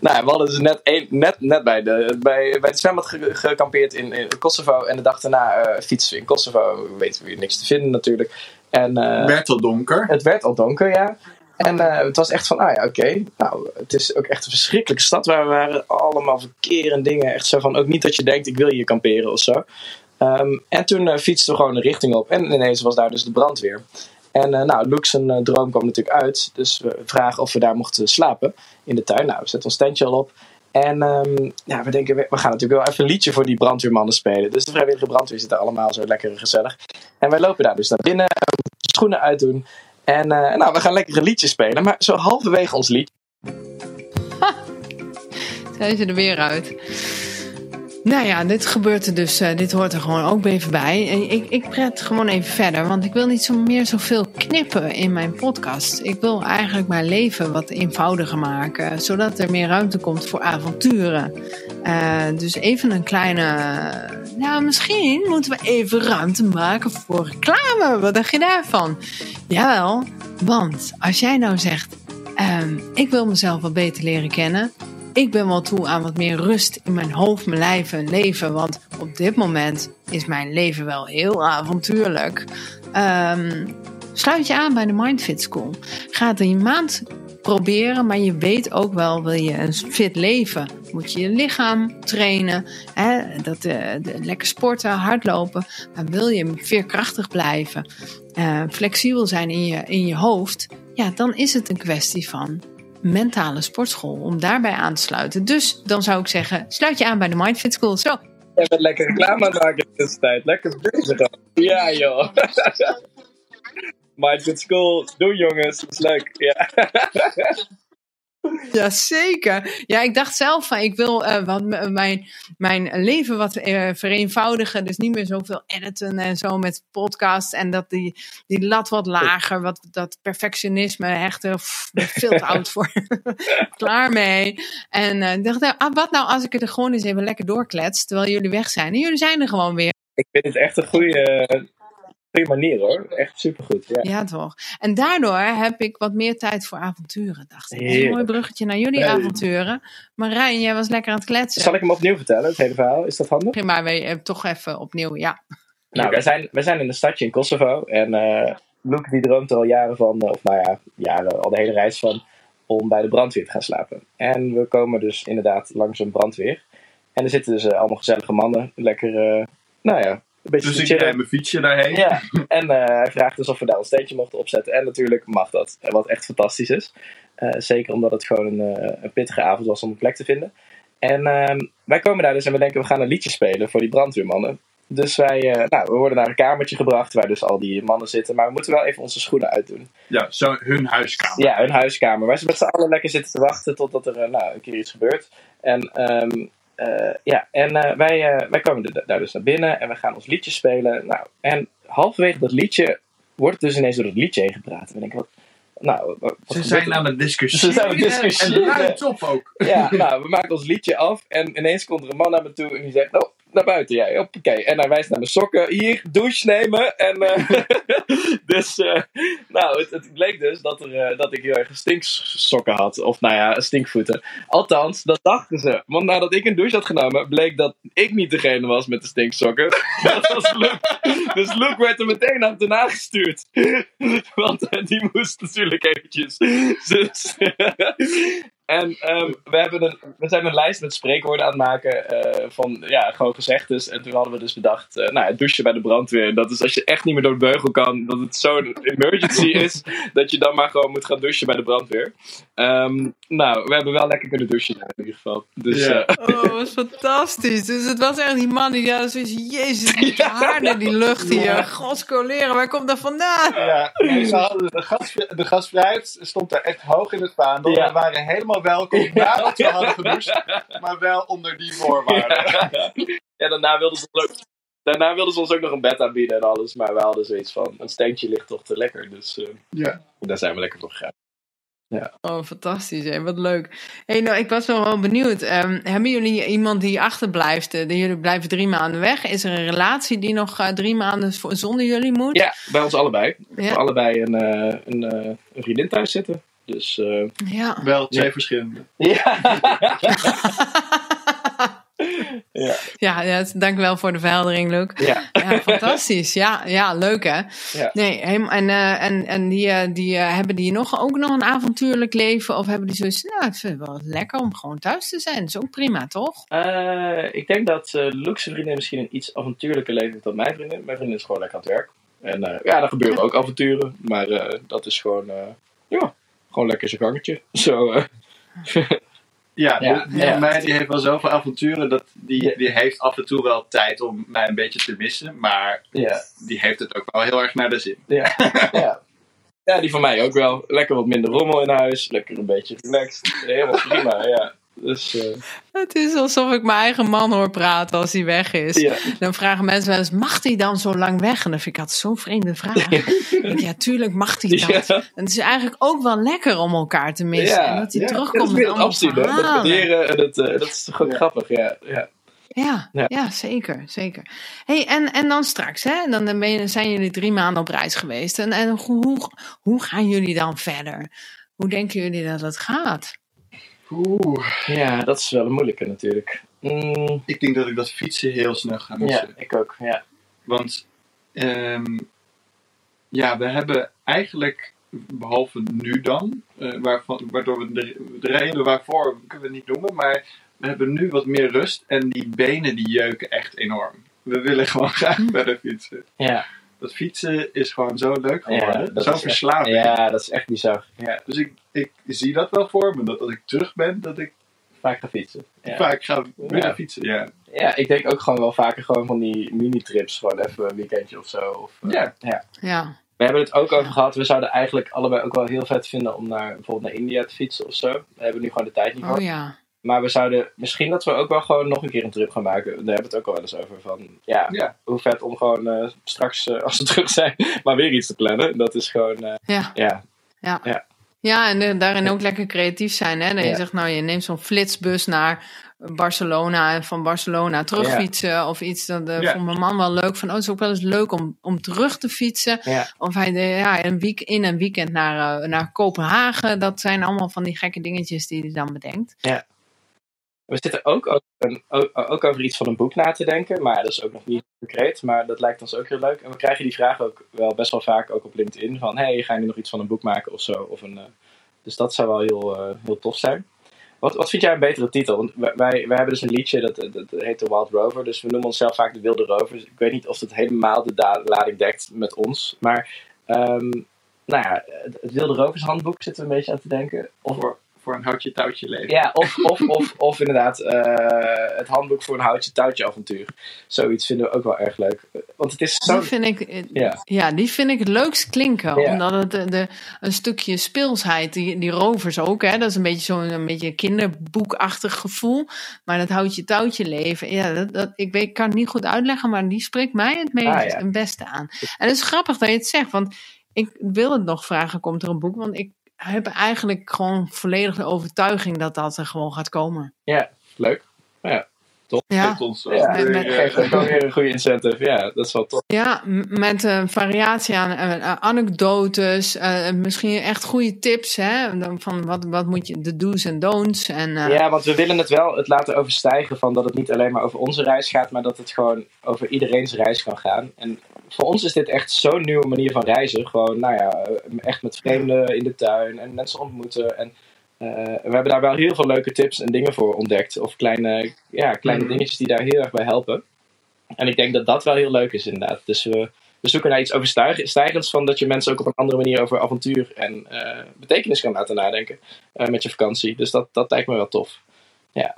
nou, we hadden dus net, een, net, net bij, de, bij, bij het zwembad ge gekampeerd in, in Kosovo. En de dag daarna fietsen we in Kosovo. Weten we niks te vinden natuurlijk. En, het werd al donker. Het werd al donker, ja. En uh, het was echt van, ah ja, oké. Nou, het is ook echt een verschrikkelijke stad waar we waren. Allemaal verkeer en dingen. Echt zo van, ook niet dat je denkt, ik wil hier kamperen of zo. Um, en toen uh, fietsten we gewoon een richting op. En ineens was daar dus de brandweer. En uh, nou, een droom kwam natuurlijk uit. Dus we vragen of we daar mochten slapen in de tuin. Nou, we zetten ons tentje al op. En um, ja, we denken, we gaan natuurlijk wel even een liedje voor die brandweermannen spelen. Dus de vrijwillige brandweer zitten allemaal zo lekker gezellig. En wij lopen daar dus naar binnen, schoenen uitdoen. En nou, we gaan lekker een liedje spelen. Maar zo halverwege ons lied. Zijn ze er weer uit. Nou ja, dit gebeurt er dus. Uh, dit hoort er gewoon ook even bij. Ik, ik pret gewoon even verder, want ik wil niet zo meer zoveel knippen in mijn podcast. Ik wil eigenlijk mijn leven wat eenvoudiger maken, zodat er meer ruimte komt voor avonturen. Uh, dus even een kleine. Nou, misschien moeten we even ruimte maken voor reclame. Wat dacht je daarvan? Jawel, want als jij nou zegt: um, Ik wil mezelf wat beter leren kennen ik ben wel toe aan wat meer rust in mijn hoofd, mijn lijf en leven. Want op dit moment is mijn leven wel heel avontuurlijk. Um, sluit je aan bij de Mindfit School. Ga het een maand proberen, maar je weet ook wel, wil je een fit leven, moet je je lichaam trainen, hè, dat, uh, de, lekker sporten, hardlopen. Maar wil je veerkrachtig blijven, uh, flexibel zijn in je, in je hoofd, ja, dan is het een kwestie van mentale sportschool om daarbij aan te sluiten. Dus dan zou ik zeggen, sluit je aan bij de Mindfit School. Zo. Je bent lekker reclame aan maken in deze tijd. Lekker bezig. Ja joh. Mindfit School, doen jongens, dat is leuk. Ja. Ja, zeker. Ja, ik dacht zelf van ik wil uh, wat, mijn, mijn leven wat uh, vereenvoudigen. Dus niet meer zoveel editen en zo met podcasts. En dat die, die lat wat lager. Wat, dat perfectionisme echt uh, veel te oud voor. Klaar mee. En ik dacht, nou, ah, wat nou als ik het er gewoon eens even lekker doorklets. Terwijl jullie weg zijn. En jullie zijn er gewoon weer. Ik vind het echt een goede goede manier hoor. Echt supergoed. Ja. ja, toch. En daardoor heb ik wat meer tijd voor avonturen, dacht ik. Een mooi bruggetje naar jullie avonturen. Marijn, jij was lekker aan het kletsen. Zal ik hem opnieuw vertellen, het hele verhaal? Is dat handig? Maar we toch even opnieuw, ja. Nou, wij zijn, wij zijn in een stadje in Kosovo. En uh, Luke die droomt er al jaren van, of nou ja, jaren, al de hele reis van, om bij de brandweer te gaan slapen. En we komen dus inderdaad langs een brandweer. En er zitten dus uh, allemaal gezellige mannen, lekker, uh, nou ja, dus ik rijd mijn fietsje daarheen. Ja, en uh, hij vraagt dus of we daar een steentje mochten opzetten. En natuurlijk mag dat. Wat echt fantastisch is. Uh, zeker omdat het gewoon een, een, pittige avond was om een plek te vinden. En ehm, wij komen daar dus en we denken we gaan een liedje spelen voor die brandweermannen. Dus wij, nou, we worden naar een kamertje gebracht waar dus al die mannen zitten. Maar we moeten wel even onze schoenen uitdoen. Ja, zo hun huiskamer. Ja, hun huiskamer. Waar ze met z'n allen lekker zitten te wachten totdat er nou, een keer iets gebeurt. En um, ja, en uh, wij, uh, wij komen daar dus naar binnen en we gaan ons liedje spelen. Nou, en halverwege dat liedje wordt dus ineens door het liedje heen gepraat. En ik denk, wat, nou, wat Ze zijn aan het discussiëren. Ze zijn aan het discussiëren. En de op ook. Ja, nou, we maken ons liedje af en ineens komt er een man naar me toe en die zegt, oh, naar buiten jij. Oké, en hij wijst naar mijn sokken. Hier, douche nemen. En, uh, dus, uh, nou, het, het, bleek dus dat, er, uh, dat ik heel erg stinksokken had. Of nou ja, stinkvoeten. Althans, dat dachten ze. Want nadat ik een douche had genomen, bleek dat ik niet degene was met de stinksokken. dat was Luke. Dus Luke werd er meteen achterna gestuurd. Want die moest natuurlijk eventjes. Dus, en um, we, hebben een, we zijn een lijst met spreekwoorden aan het maken uh, van ja, gewoon gezegdes. En toen hadden we dus bedacht, uh, nou, douchen bij de brandweer. Dat is als je echt niet meer door de beugel kan, dat het zo'n emergency is, dat je dan maar gewoon moet gaan douchen bij de brandweer. Um, nou, we hebben wel lekker kunnen douchen in ieder geval. Dus, yeah. uh, oh, dat was fantastisch. Dus het was echt die man die ja, zoiets, jezus, die ja, haar naar die lucht hier. Ja. Godscoleren, waar komt dat vandaan? Ja, en ze hadden de, gas, de gasvrijheid stond daar echt hoog in het vaandel. Ja. We waren helemaal welkom nadat we hadden gedoucht, maar wel onder die voorwaarden. Ja, ja daarna wilden ze ook, daarna wilden ze ons ook nog een bed aanbieden en alles, maar we hadden zoiets van, een steentje ligt toch te lekker, dus uh, ja. daar zijn we lekker voor gegaan. Ja. Oh, fantastisch. Hè? Wat leuk. Hey, nou, ik was wel, wel benieuwd. Um, hebben jullie iemand die achterblijft? Uh, jullie blijven drie maanden weg. Is er een relatie die nog uh, drie maanden zonder jullie moet? Ja, bij ons allebei. Ja. We allebei een, uh, een, een vriendin thuis zitten. Dus, uh, ja. Wel twee ja. verschillende. Ja. ja. Ja, ja, dank wel voor de verheldering, Luc. Ja. ja fantastisch. Ja, ja, leuk hè? Ja. Nee, en, uh, en, en die, uh, die uh, hebben die nog, ook nog een avontuurlijk leven? Of hebben die zoiets, nou, ik vind het wel lekker om gewoon thuis te zijn. Dat is ook prima, toch? ik denk dat Lucs vriendin misschien een iets avontuurlijker leven heeft dan mijn vriendin. Mijn vriendin is gewoon lekker aan het werk. En ja, er gebeuren ook avonturen. Maar dat is gewoon, ja, gewoon lekker zijn gangetje. Zo, uh. ja, ja, die, ja. mij die heeft wel zoveel avonturen dat die, die heeft af en toe wel tijd om mij een beetje te missen. Maar ja. die heeft het ook wel heel erg naar de zin. Ja, ja. ja die van mij ook wel. Lekker wat minder rommel in huis. Lekker een beetje relaxed. Helemaal prima, ja. Dus, uh... Het is alsof ik mijn eigen man hoor praten als hij weg is. Ja. Dan vragen mensen wel eens, mag hij dan zo lang weg? En dan vind ik dat zo'n vreemde vraag. Ja. ja, tuurlijk mag hij dat. Ja. En het is eigenlijk ook wel lekker om elkaar te missen. En dat hij terugkomt met allemaal afzien, verhalen. Dat waarderen, en dat, uh, dat is toch grappig, ja. ja. Ja, ja. ja, zeker, zeker. Hey, en, en dan straks, hè? Dan ben je, zijn jullie drie maanden op reis geweest. En, en hoe, hoe gaan jullie dan verder? Hoe denken jullie dat het gaat? Oeh. Ja, dat is wel een moeilijke natuurlijk. Mm. Ik denk dat ik dat fietsen heel snel ga missen. Ja, ik ook, ja. Want, um, ja, we hebben eigenlijk, behalve nu dan, uh, waarvan, waardoor we de, de reden waarvoor kunnen we niet noemen, maar we hebben nu wat meer rust en die benen die jeuken echt enorm. We willen gewoon graag verder fietsen. Ja. Dat fietsen is gewoon zo leuk geworden. Ja, zo verslaving. Ja, dat is echt bizar. Ja. Dus ik, ik zie dat wel voor me. Dat als ik terug ben, dat ik vaak ga fietsen. Ja. Vaak ga willen ja. fietsen, ja. Ja, ik denk ook gewoon wel vaker gewoon van die mini-trips. Gewoon even een weekendje of zo. Of, uh, ja. ja. We hebben het ook over gehad. We zouden eigenlijk allebei ook wel heel vet vinden om naar, bijvoorbeeld naar India te fietsen of zo. We hebben nu gewoon de tijd niet voor. Oh ja. Maar we zouden misschien dat we ook wel gewoon nog een keer een trip gaan maken. Daar hebben we het ook al wel eens over. Van, ja, Ja. hoe vet om gewoon eh, straks, eh, als we terug zijn, maar weer iets te plannen. Dat is gewoon, eh, Ja. ja. Ja. Ja. Ja, en daarin ook lekker creatief zijn. Hè? Dat je Ja. zegt, nou, je neemt zo'n flitsbus naar Barcelona en van Barcelona terugfietsen of iets. Dat eh, Ja. vond mijn man wel leuk. Van, oh, het is ook wel eens leuk om, om terug te fietsen. Ja. Of hij de, ja, een week in een weekend naar, naar Kopenhagen. Dat zijn allemaal van die gekke dingetjes die hij dan bedenkt. We zitten ook over, ook, over iets van een boek na te denken. Maar dat is ook nog niet concreet. Maar dat lijkt ons ook heel leuk. En we krijgen die vraag ook wel best wel vaak ook op LinkedIn. Van, hey, ga je nu nog iets van een boek maken of zo? Of een, eh, dus dat zou wel heel, eh, heel tof zijn. Wat, wat vind jij een betere titel? Want wij, wij hebben dus een liedje, dat, dat, dat heet The Wild Rover. Dus we noemen onszelf vaak de Wilde Rovers. Ik weet niet of het helemaal de lading dekt met ons. Maar, ehm, nou ja, het, het Wilde Rovers handboek zitten we een beetje aan te denken. Of Voor, een houtje touwtje leven. ja, of, of, of, of inderdaad eh, het handboek voor een houtje touwtje avontuur. Zoiets vinden we ook wel erg leuk. Want het is zo... Die vind ik, Ja. ja. die vind ik het leukst klinken. Ja. Omdat het de, de, een stukje speelsheid, die, die rovers ook, hè, dat is een beetje zo'n een beetje kinderboekachtig gevoel. Maar dat houtje touwtje leven, ja, dat, dat, ik weet, ik kan het niet goed uitleggen, maar die spreekt mij het meest Ah, ja. het beste aan. En het is grappig dat je het zegt, want ik wil het nog vragen, komt er een boek? Want ik heb eigenlijk gewoon volledig de overtuiging dat dat er gewoon gaat komen. Ja, leuk. Ja. Geeft ons Ja, met- weer, met- eh, Geeft ook wel weer een goede incentive. Ja, dat is wel tof. Ja, met een variatie aan eh, anekdotes, eh, misschien echt goede tips, hè? Dan Van wat, wat moet je, de do's en don'ts. En, eh, Ja, want we willen het wel het laten overstijgen van dat het niet alleen maar over onze reis gaat, maar dat het gewoon over iedereen's reis kan gaan. En voor ons is dit echt zo'n nieuwe manier van reizen. Gewoon, nou ja, eh, echt met vreemden in de tuin en mensen ontmoeten. En eh, we hebben daar wel heel veel leuke tips en dingen voor ontdekt. Of kleine, ja, kleine Mhm. dingetjes die daar heel erg bij helpen. En ik denk dat dat wel heel leuk is inderdaad. Dus we, we zoeken naar iets overstijgends van dat je mensen ook op een andere manier over avontuur en eh, betekenis kan laten nadenken eh, met je vakantie. Dus dat, dat lijkt me wel tof. ja,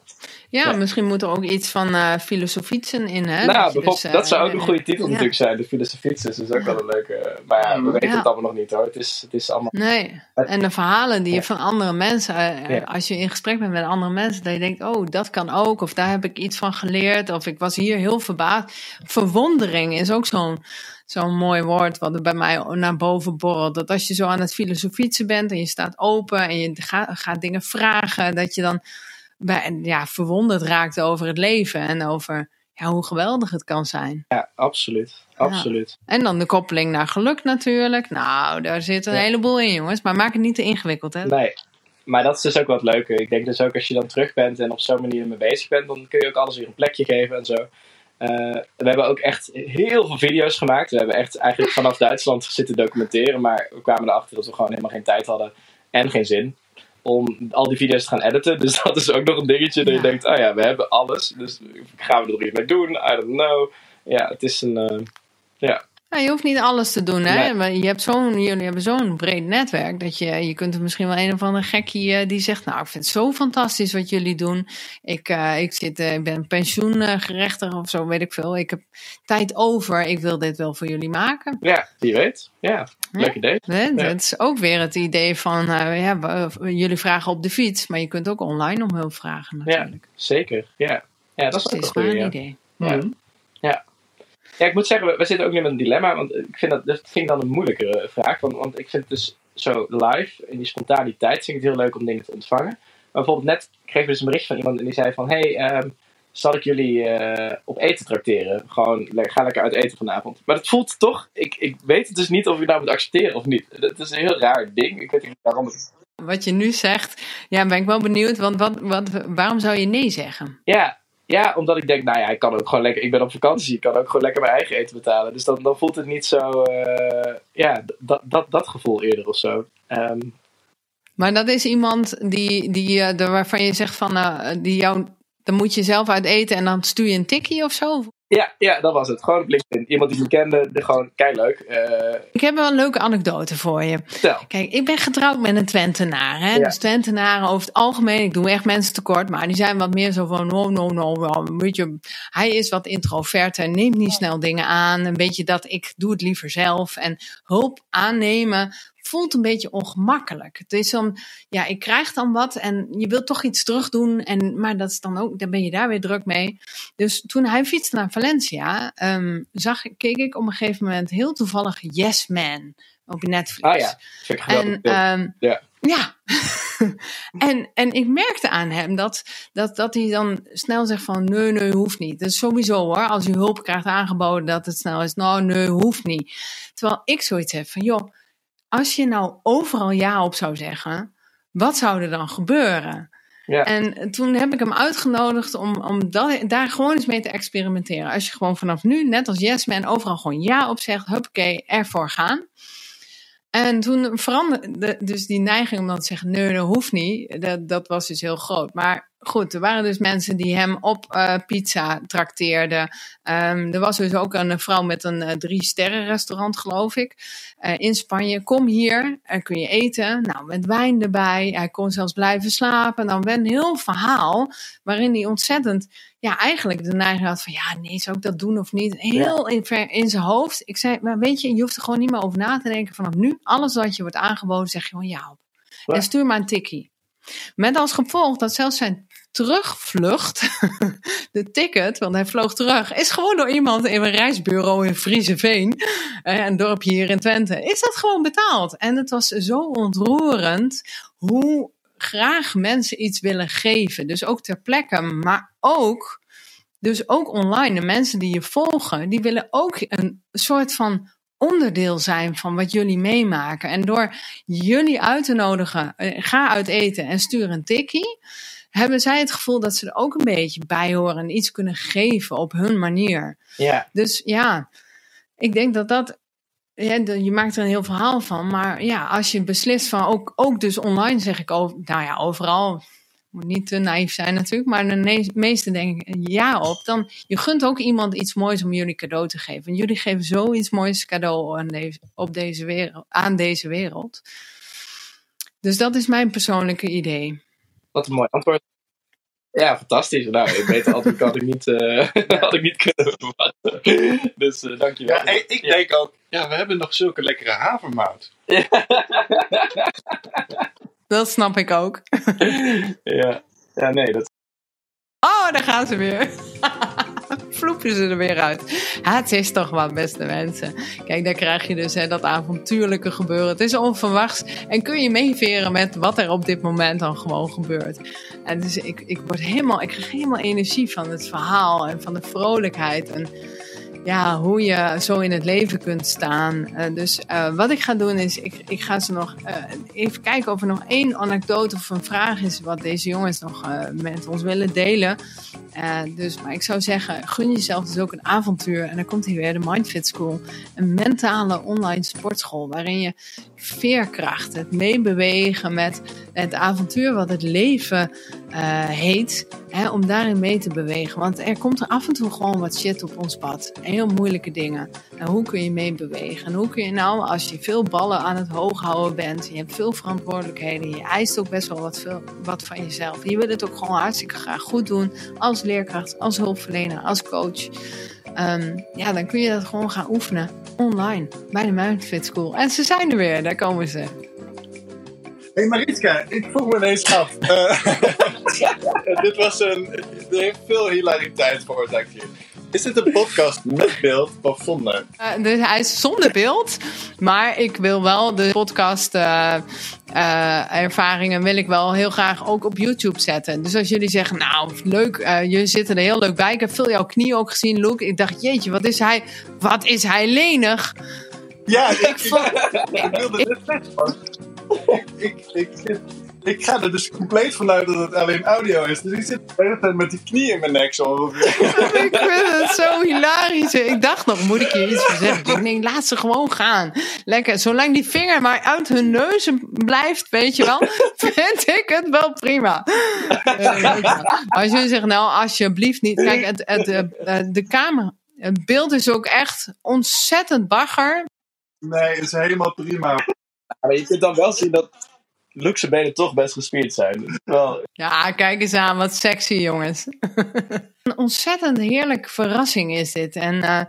ja. misschien moet er ook iets van eh filosofietsen in, hè? nou, Dat dus, eh, dat zou ook een goede titel ja. natuurlijk zijn. De filosofie is ook wel een leuke. Maar ja, we weten het allemaal nog niet hoor. Het is, het is allemaal. Nee, en de verhalen die je van andere mensen, eh, als je in gesprek bent met andere mensen, dat je denkt, oh, dat kan ook, of daar heb ik iets van geleerd, of ik was hier heel verbaasd. Verwondering is ook zo'n zo'n mooi woord wat er bij mij naar boven borrelt. Dat als je zo aan het filosofietsen bent en je staat open en je gaat, gaat dingen vragen, dat je dan bij, ja, verwonderd raakt over het leven en over ja, hoe geweldig het kan zijn. Ja, absoluut. Absoluut. En dan de koppeling naar geluk natuurlijk. Nou, daar zit een Ja. heleboel in, jongens. Maar maak het niet te ingewikkeld, hè? Nee. Maar dat is dus ook wat leuker. Ik denk dus ook als je dan terug bent en op zo'n manier mee bezig bent, dan kun je ook alles weer een plekje geven en zo. Eh, we hebben ook echt heel veel video's gemaakt. We hebben echt eigenlijk vanaf Duitsland zitten documenteren, maar we kwamen erachter dat we gewoon helemaal geen tijd hadden en geen zin om al die video's te gaan editen. Dus dat is ook nog een dingetje dat je denkt, oh ja, we hebben alles. Dus gaan we er nog iets mee doen? I don't know. Ja, het is een... eh, ja, Ja, je hoeft niet alles te doen, hè? Maar Je hebt zo'n, jullie hebben zo'n breed netwerk dat je, je kunt er misschien wel een of andere gekkie eh, die zegt, nou, ik vind het zo fantastisch wat jullie doen. Ik, eh, ik, zit, ik ben pensioengerechtig of zo, weet ik veel. Ik heb tijd over. Ik wil dit wel voor jullie maken. ja wie weet. Ja, leuk idee. Hè? Dat is ook weer het idee van, eh, ja, we- jullie vragen op de fiets, maar je kunt ook online om hulp vragen natuurlijk. Zeker, ja. Ja, dat is dat ook een is Ja. idee. Ja. Ja. ja, ik moet zeggen, we, we zitten ook nu met een dilemma. Want ik vind dat, dat vind ik dan een moeilijkere vraag. Want, want ik vind het dus zo live, in die spontaniteit, vind ik het heel leuk om dingen te ontvangen. Maar bijvoorbeeld net kregen we dus een bericht van iemand en die zei van... Hey, ehm, zal ik jullie eh, op eten trakteren? Gewoon, ga lekker uit eten vanavond. Maar dat voelt toch... Ik, ik weet het dus niet of je nou moet accepteren of niet. Dat is een heel raar ding. Ik weet niet waarom het... Wat je nu zegt, ja, ben ik wel benieuwd, want wat, wat, waarom zou je nee zeggen? Ja, ja, omdat ik denk, nou ja, ik kan ook gewoon lekker... Ik ben op vakantie, ik kan ook gewoon lekker mijn eigen eten betalen. Dus dan, dan voelt het niet zo... eh, ja, dat, dat, dat gevoel eerder of zo. Ehm, Maar dat is iemand die, die, de- waarvan je zegt van, nou, die jou, dan moet je zelf uit eten en dan stuur je een tikkie of zo? Ja, ja, dat was het. Gewoon op LinkedIn. Iemand die me kende, de, gewoon leuk. Uh... Ik heb wel een leuke anekdote voor je. Stel. Kijk, ik ben getrouwd met een Twentenaar. Hè? Dus Twentenaren over het algemeen, ik doe echt mensen tekort, maar die zijn wat meer zo van, no, no, no, weet je, hij is wat introverter, neemt niet snel dingen aan. Een beetje dat ik doe het liever zelf. En hulp aannemen voelt een beetje ongemakkelijk. Het is dan, ja, ik krijg dan wat en je wilt toch iets terug doen. En, maar dat is dan ook, dan ben je daar weer druk mee. Dus toen hij fietste naar Valencia, um, zag, keek ik op een gegeven moment heel toevallig Yes Man op Netflix. Ah ja, en, um, ja. Ja, en, en ik merkte aan hem dat, dat, dat hij dan snel zegt van nee, nee, hoeft niet. Dat is sowieso hoor, als je hulp krijgt aangeboden dat het snel is, nou nee, hoeft niet. Terwijl ik zoiets heb van joh, als je nou overal ja op zou zeggen, wat zou er dan gebeuren? Ja. En toen heb ik hem uitgenodigd om, om dat, daar gewoon eens mee te experimenteren. Als je gewoon vanaf nu, net als Yes Man, overal gewoon ja op zegt, huppakee, ervoor gaan. En toen veranderde dus die neiging om dan te zeggen, nee, dat hoeft niet. Dat, dat was dus heel groot. Maar goed, er waren dus mensen die hem op uh, pizza trakteerden. Um, er was dus ook een vrouw met een uh, drie sterren restaurant, geloof ik, uh, in Spanje. Kom hier, en kun je eten. Nou, met wijn erbij. Hij kon zelfs blijven slapen. Dan werd een heel verhaal waarin hij ontzettend, ja, eigenlijk de neiging had van, ja, nee, zou ik dat doen of niet? Heel in, in zijn hoofd. Ik zei, maar weet je, je hoeft er gewoon niet meer over na te denken. Vanaf nu, alles wat je wordt aangeboden, zeg je gewoon ja op. En stuur maar een tikkie. Met als gevolg dat zelfs zijn terugvlucht, de ticket, want hij vloog terug, is gewoon door iemand in een reisbureau in Frieseveen, eh, een dorpje hier in Twente, is dat gewoon betaald. En het was zo ontroerend hoe graag mensen iets willen geven. Dus ook ter plekke, maar ook, dus ook online. De mensen die je volgen, die willen ook een soort van onderdeel zijn van wat jullie meemaken. En door jullie uit te nodigen, eh, ga uit eten en stuur een tikkie, hebben zij het gevoel dat ze er ook een beetje bij horen en iets kunnen geven op hun manier. Ja. Dus ja, ik denk dat dat. Ja, je maakt er een heel verhaal van, maar ja, als je beslist van ook, ook dus online zeg ik over, nou ja, overal moet niet te naïef zijn natuurlijk, maar de meeste denken ja op. Dan je gunt ook iemand iets moois om jullie cadeau te geven. jullie geven zoiets moois cadeau aan deze, op deze wereld, aan deze wereld. Dus dat is mijn persoonlijke idee. Wat een mooi antwoord. Ja, fantastisch. Nou, beter antwoord had ik niet, uh, had ik niet kunnen verwachten. Dus uh, dankjewel. Ja, ik denk ook, ja, we hebben nog zulke lekkere havermout. Dat snap ik ook. ja. ja, nee, dat... Oh, daar gaan ze weer. Vloepen ze er weer uit. het is toch wat, beste mensen. Kijk, daar krijg je dus hè, dat avontuurlijke gebeuren. Het is onverwachts. En kun je meeveren met wat er op dit moment dan gewoon gebeurt. En dus ik, ik, word helemaal, ik krijg helemaal energie van het verhaal en van de vrolijkheid. En ja, hoe je zo in het leven kunt staan. Uh, dus uh, wat ik ga doen is, ik, ik ga ze nog uh, even kijken of er nog één anekdote of een vraag is wat deze jongens nog met ons willen delen. dus, maar ik zou zeggen, gun jezelf dus ook een avontuur. En dan komt hier weer de Mindfit School. Een mentale online sportschool waarin je veerkracht, het meebewegen met het avontuur wat het leven heet, hè, om daarin mee te bewegen. Want er komt er af en toe gewoon wat shit op ons pad heel moeilijke dingen. En hoe kun je mee bewegen? En hoe kun je nou, als je veel ballen aan het hoog houden bent, je hebt veel verantwoordelijkheden, je eist ook best wel wat, veel, wat van jezelf. Je wil het ook gewoon hartstikke graag goed doen als leerkracht, als hulpverlener, als coach. Ehm, ja, dan kun je dat gewoon gaan oefenen online bij de Mindfit School. En ze zijn er weer, daar komen ze. Hey Mariska, ik vroeg me ineens af. Uh, dit was een. Er heeft veel hilariteit veroorzaakt hier. Is dit een podcast met beeld of zonder? Uh, dus hij is zonder beeld. Maar ik wil wel de podcast uh, uh, ervaringen wil ik wel heel graag ook op YouTube zetten. Dus als jullie zeggen, nou leuk, je zit er heel leuk bij. Ik heb veel jouw knie ook gezien, Luke. Ik dacht, jeetje, wat is hij, wat is hij lenig. Ja, ik, ik, ik wilde dit ik, ik zit ik ga er dus compleet vanuit dat het alleen audio is. Dus ik zit de hele tijd met die knie in mijn nek zo ik vind het zo hilarisch. Ik dacht nog, moet ik hier iets voor zeggen? Denk, laat ze gewoon gaan. Lekker, zolang die vinger maar uit hun neus blijft, weet je wel, vind ik het wel prima. Als jullie zeggen, nou, alsjeblieft niet. Kijk, het, het, de, de camera Het beeld is ook echt ontzettend bagger. Nee, het is helemaal prima. Maar je kunt dan wel zien dat luxe benen toch best gespierd zijn. Wel... Ja, kijk eens aan, wat sexy jongens. Een ontzettend heerlijke verrassing is dit. En uh,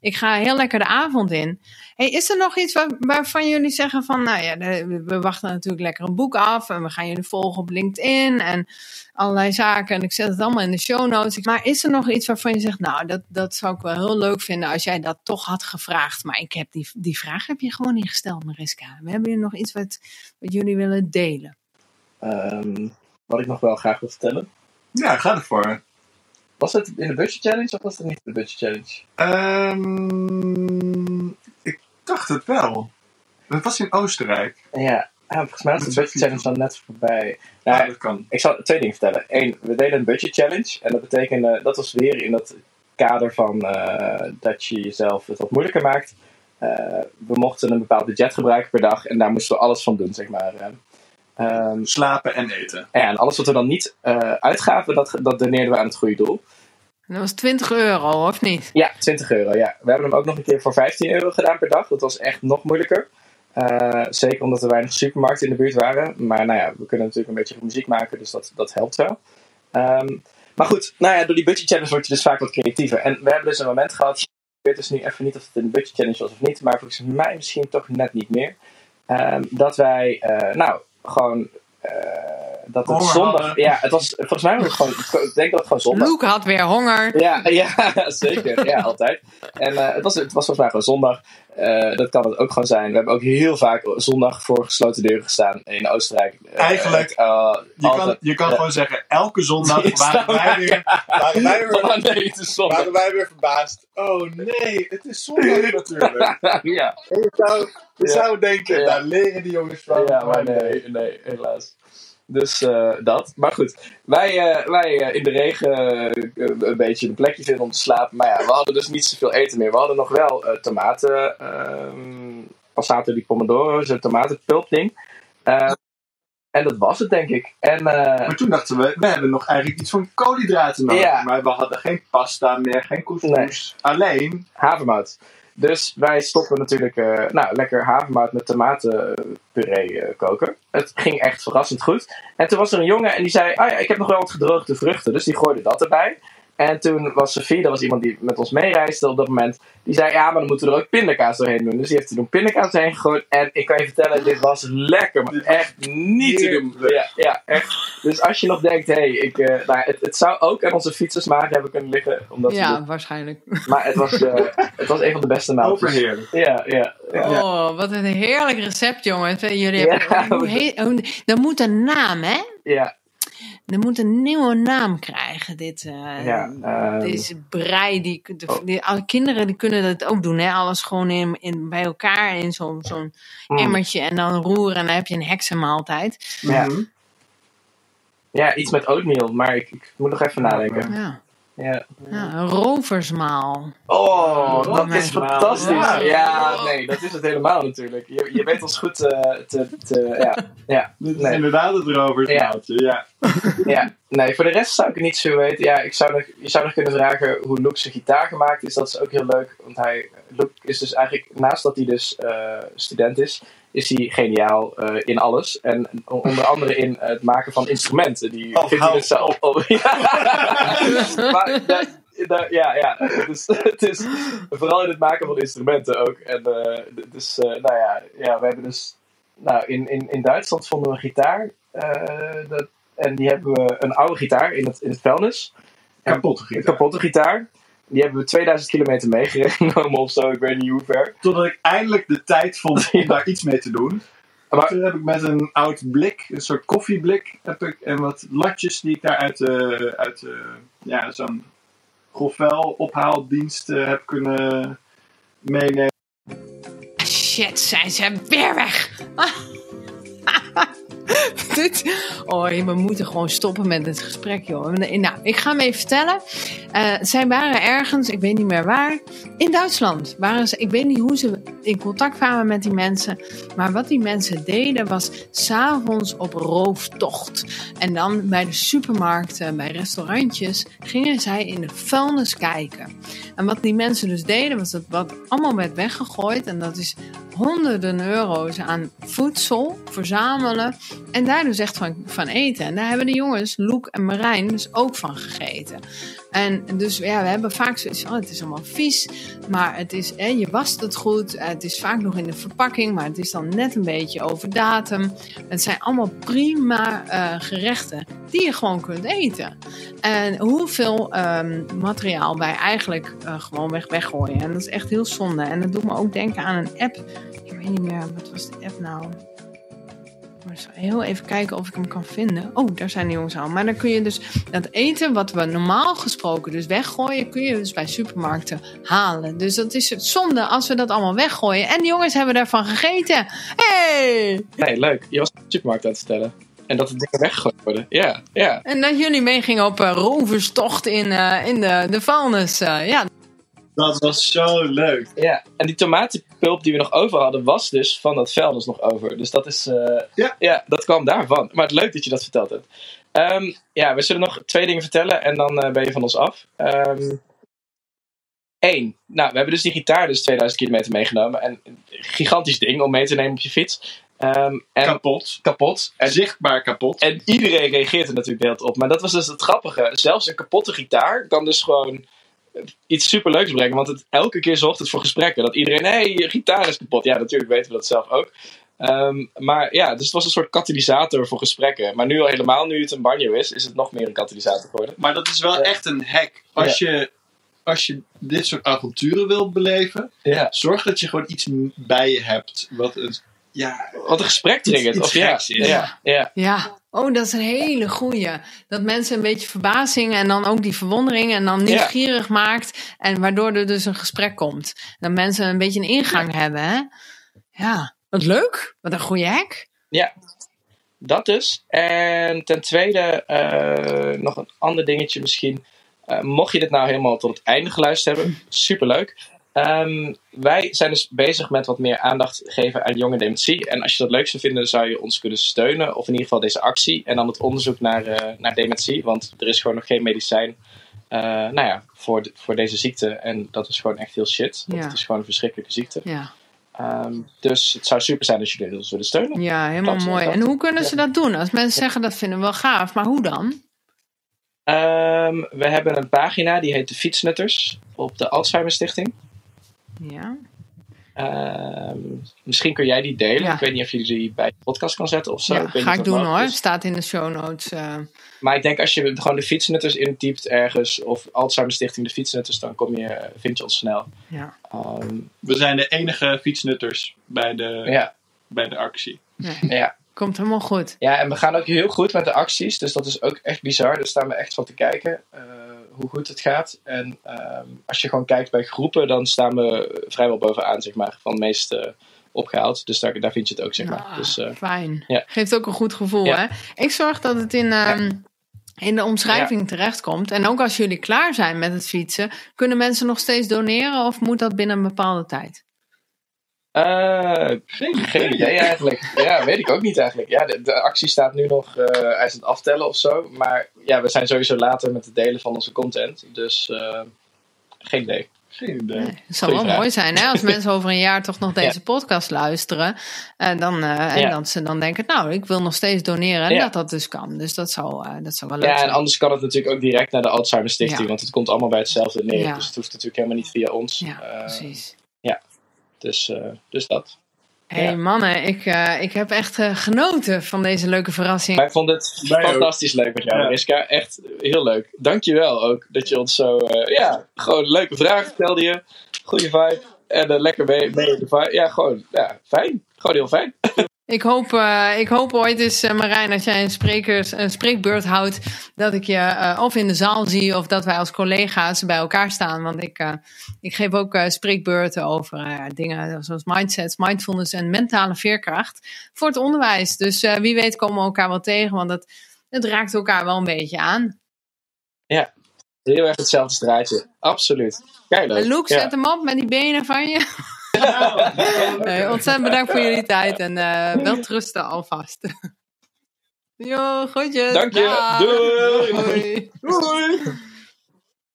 ik ga heel lekker de avond in. Hey, is er nog iets waar, waarvan jullie zeggen van, nou ja, we wachten natuurlijk lekker een boek af en we gaan jullie volgen op LinkedIn en allerlei zaken en ik zet het allemaal in de show notes. Maar is er nog iets waarvan je zegt, nou, dat, dat zou ik wel heel leuk vinden als jij dat toch had gevraagd. Maar ik heb die, die vraag heb je gewoon niet gesteld, Mariska. We hebben hier nog iets wat, wat jullie willen delen? Um, wat ik nog wel graag wil vertellen. Ja, ga ervoor. Was het in de Budget Challenge of was het niet in de Budget Challenge? Um, ik dacht het wel. Het was in Oostenrijk. Ja, volgens mij was de Budget Challenge dan net voorbij. Nou, ja, dat kan. Ik zal twee dingen vertellen. Eén, we deden een Budget Challenge. En dat betekende, dat was weer in dat kader van uh, dat je jezelf het wat moeilijker maakt. Uh, we mochten een bepaald budget gebruiken per dag en daar moesten we alles van doen, zeg maar. Um, Slapen en eten. En alles wat we dan niet uh, uitgaven, dat, dat doneerden we aan het goede doel. Dat was 20 euro, of niet? Ja, 20 euro, ja. We hebben hem ook nog een keer voor 15 euro gedaan per dag. Dat was echt nog moeilijker. Uh, zeker omdat er weinig supermarkten in de buurt waren. Maar nou ja, we kunnen natuurlijk een beetje muziek maken, dus dat, dat helpt wel. Um, maar goed, nou ja, door die budget challenge word je dus vaak wat creatiever. En we hebben dus een moment gehad, weet dus nu even niet of het een budget challenge was of niet, maar volgens mij misschien toch net niet meer. Um, dat wij, uh, nou, gewoon uh, dat het Honger zondag. hadden. Ja, het was volgens mij was het gewoon. Ik denk dat het gewoon zondag. Luke had weer honger. Ja, ja zeker. Ja, altijd. En uh, het, was, het was volgens mij gewoon zondag. Uh, dat kan het ook gewoon zijn. We hebben ook heel vaak zondag voor gesloten deuren gestaan in Oostenrijk. Uh, Eigenlijk, je kan, je kan gewoon zeggen, elke zondag waren wij weer, waren wij weer, Oh nee, het is zondag. waren wij weer verbaasd. Oh nee, het is zondag natuurlijk. ja. En je zou, je Ja. zou denken, Ja. daar leren die jongens van. Ja, maar nee, nee, helaas. Dus eh, dat. Maar goed, wij, eh, wij eh, in de regen een beetje een plekje vinden om te slapen. Maar ja, we hadden dus niet zoveel eten meer. We hadden nog wel tomaten, ehm passato di pomodoro, zo'n tomatenpulpding. Eh, en dat was het, denk ik. En Maar toen dachten we, we hebben nog eigenlijk iets van koolhydraten nodig. Ja. Maar we hadden geen pasta meer, geen couscous. Alleen, havermout. Dus wij stoppen natuurlijk eh, nou, lekker havermout met tomatenpuree eh, koken. Het ging echt verrassend goed. En toen was er een jongen en die zei: ah ja, ik heb nog wel wat gedroogde vruchten. Dus die gooide dat erbij. En toen was Sophie, dat was iemand die met ons meereisde op dat moment. Die zei: Ja, maar dan moeten we er ook pindakaas doorheen doen. Dus die heeft er toen pindakaas doorheen gegooid. En ik kan je vertellen, dit was lekker. Maar echt niet te doen. Ja, ja, echt. Dus als je nog denkt: hé, hey, ik, eh, nou, het, het zou ook aan onze fietsersmaag hebben kunnen liggen. Omdat Ja, dit- waarschijnlijk. maar het was, eh, het was een van de beste maaltijden. overheerlijk. Ja, ja. ja. Oh, wat een heerlijk recept, jongens. Jullie Ja. hebben, dat moet een naam, hè? ja, Dat moet een nieuwe naam krijgen, dit. eh, ja ehm, Deze brei, die, de, Oh. die- alle kinderen die kunnen dat ook doen. Hè? Alles gewoon in, in, bij elkaar in zo'n zo'n mm. emmertje en dan roeren. En dan heb je een heksenmaaltijd. Ja. Mhm. ja, iets met oatmeal, maar ik, ik moet nog even nadenken. Ja, Ja. ja een roversmaal. Oh, dat is fantastisch. Ja. Ja, nee, dat is het helemaal natuurlijk. Je, je weet ons goed eh, te, te, ja, ja, Dit is nee. inderdaad het roversmaaltje, ja. ja. Nee, voor de rest zou ik het niet zo weten. Ja, ik zou nog, je zou nog kunnen vragen hoe Luke zijn gitaar gemaakt is. Dat is ook heel leuk, want hij, Luke is dus eigenlijk, naast dat hij dus eh, student is, is hij geniaal eh, in alles. En onder andere in het maken van instrumenten. Die Oh, vindt hij dus zelf op. Ja. maar da- da- ja, ja. Dus, het is vooral in het maken van instrumenten ook. En eh, dus, eh, nou ja, ja, we hebben dus, nou, in, in, in Duitsland vonden we een gitaar. eh, dat, en die hebben we een oude gitaar in het, in het vuilnis. Kapot Een gegeten. kapotte gitaar. Die hebben we 2000 kilometer meegenomen of zo, ik weet niet hoe ver. Totdat ik eindelijk de tijd vond om daar iets mee te doen. Maar- Toen heb ik met een oud blik, een soort koffieblik, heb ik, en wat latjes die ik daar uit, de uit de ja, zo'n grofvel ophaaldienst eh, heb kunnen meenemen. Shit, zijn ze weer weg. Oh, we moeten gewoon stoppen met dit gesprek, joh. Nou, ik ga hem even vertellen. Uh, zij waren ergens, ik weet niet meer waar, in Duitsland. Waren ze, ik weet niet hoe ze in contact kwamen met die mensen. Maar wat die mensen deden was s'avonds op rooftocht. En dan bij de supermarkten, bij restaurantjes, gingen zij in de vuilnis kijken. En wat die mensen dus deden, was dat wat allemaal werd weggegooid. En dat is honderden euro's aan voedsel verzamelen en daar dus echt van, van eten. En daar hebben de jongens, Loek en Marijn, dus ook van gegeten. En dus ja, we hebben vaak zoiets oh, het is allemaal vies, maar het is, hè, je wast het goed. Het is vaak nog in de verpakking, maar het is dan net een beetje over datum. Het zijn allemaal prima uh, gerechten die je gewoon kunt eten. En hoeveel um, materiaal wij eigenlijk uh, gewoon weg weggooien. En dat is echt heel zonde. En dat doet me ook denken aan een app. Ik weet niet meer, wat was de app nou? Maar heel even kijken of ik hem kan vinden. Oh, daar zijn de jongens al. Maar dan kun je dus dat eten wat we normaal gesproken dus weggooien, kun je dus bij supermarkten halen. Dus dat is het zonde als we dat allemaal weggooien. En de jongens hebben daarvan gegeten. Hey! Nee, leuk. Je was de supermarkt aan het stellen. En dat de dingen weggegooid worden. Ja, ja. En dat jullie meegingen op uh, roverstocht in, uh, in de, de vuilnis. Uh, ja, dat was zo leuk. Ja, en die tomatenpulp die we nog over hadden, was dus van dat vuilnis nog over. Dus dat is. Uh, ja. ja, dat kwam daarvan. Maar het leuk dat je dat verteld hebt. Um, ja, we zullen nog twee dingen vertellen en dan uh, ben je van ons af. Um, Eén, nou, we hebben dus die gitaar dus 2000 kilometer meegenomen. En een gigantisch ding om mee te nemen op je fiets. Um, en kapot. Kapot. En, Zichtbaar kapot. En iedereen reageert er natuurlijk heel op. Maar dat was dus het grappige. Zelfs een kapotte gitaar kan dus gewoon iets superleuks brengen. Want het, elke keer zorgt het voor gesprekken. Dat iedereen, hé, hey, je gitaar is kapot. Ja, natuurlijk weten we dat zelf ook. Um, maar ja, dus het was een soort katalysator voor gesprekken. Maar nu al helemaal, nu het een banjo is, is het nog meer een katalysator geworden. Maar dat is wel echt een hack. Als, je, als je dit soort avonturen wilt beleven, ja. zorg dat je gewoon iets bij je hebt. Wat een, ja, wat een gesprek triggert. Of ja, ja, ja. ja. Oh, dat is een hele goeie. Dat mensen een beetje verbazing en dan ook die verwondering en dan nieuwsgierig maakt. En waardoor er dus een gesprek komt. Dat mensen een beetje een ingang hebben. Hè? Ja, wat leuk. Wat een goede hack. Ja, dat dus. En ten tweede uh, nog een ander dingetje misschien. Uh, mocht je dit nou helemaal tot het einde geluisterd hebben, superleuk. Um, wij zijn dus bezig met wat meer aandacht geven aan jonge dementie. En als je dat leuk zou vinden, zou je ons kunnen steunen. Of in ieder geval deze actie. En dan het onderzoek naar, uh, naar dementie. Want er is gewoon nog geen medicijn uh, nou ja, voor, de, voor deze ziekte. En dat is gewoon echt heel shit. Want ja. het is gewoon een verschrikkelijke ziekte. Ja. Um, dus het zou super zijn als jullie ons willen steunen. Ja, helemaal mooi. En hoe kunnen ze dat doen? Als mensen zeggen dat vinden we wel gaaf, maar hoe dan? Um, we hebben een pagina die heet de Fietsnutters op de Alzheimer Stichting. Ja. Uh, misschien kun jij die delen. Ik weet niet of je die bij de podcast kan zetten of zo. Ja, ik ga ik doen hoor. Staat in de show notes. Uh... Maar ik denk als je gewoon de fietsnutters intypt ergens of Alzheimer Stichting de fietsnutters, dan kom je, vind je ons snel. Ja. Um, We zijn de enige fietsnutters bij de, ja. bij de actie. Ja. ja. Komt helemaal goed. Ja, en we gaan ook heel goed met de acties. Dus dat is ook echt bizar. Daar staan we echt van te kijken. Uh, hoe goed het gaat. En um, als je gewoon kijkt bij groepen, dan staan we vrijwel bovenaan, zeg maar, van de meeste opgehaald. Dus daar, daar vind je het ook, zeg maar. Ah, dus, uh, fijn. Ja. Geeft ook een goed gevoel, ja. hè? Ik zorg dat het in... Um, in de omschrijving ja. terechtkomt. En ook als jullie klaar zijn met het fietsen, kunnen mensen nog steeds doneren of moet dat binnen een bepaalde tijd? Uh, geen, geen idee eigenlijk. Ja, weet ik ook niet eigenlijk. Ja, de, de actie staat nu nog uh, hij is het aftellen of zo. Maar ja, we zijn sowieso later met het delen van onze content. Dus uh, geen idee. Geen idee. Nee, het zou wel mooi zijn hè, als mensen over een jaar toch nog deze ja. podcast luisteren. En, dan, en ja. dat ze dan denken, nou, ik wil nog steeds doneren. En ja. dat dat dus kan. Dus dat zou, dat zou wel leuk zijn. Ja, en anders kan het natuurlijk ook direct naar de Alzheimer Stichting. Want het komt allemaal bij hetzelfde neer. Dus het hoeft natuurlijk helemaal niet via ons. Ja, precies. Dus, uh, dus dat. Hé hey, ja. mannen, ik, uh, ik heb echt uh, genoten van deze leuke verrassing. Wij vonden het Wij fantastisch ook. leuk met jou, Mariska. Ja. Echt heel leuk. Dankjewel ook dat je ons zo... ja, gewoon leuke vragen stelde je. Goede vibe. En lekker mee, mee de vibe. Ja, gewoon ja, fijn. Gewoon heel fijn. Ik hoop, uh, ik hoop ooit eens, uh, Marijn, als jij een, sprekers, een spreekbeurt houdt, dat ik je uh, of in de zaal zie of dat wij als collega's bij elkaar staan. Want ik, ik geef ook spreekbeurten over dingen zoals mindsets, mindfulness en mentale veerkracht voor het onderwijs. Dus wie weet komen we elkaar wel tegen, want het, het raakt elkaar wel een beetje aan. Ja, heel erg hetzelfde straatje. Absoluut. Kijk, leuk. Luke, zet hem op met die benen van je. nee, ontzettend bedankt voor jullie tijd en uh, wel trusten alvast. Jo, groetjes. Dank je. Doei. Doei. Doei.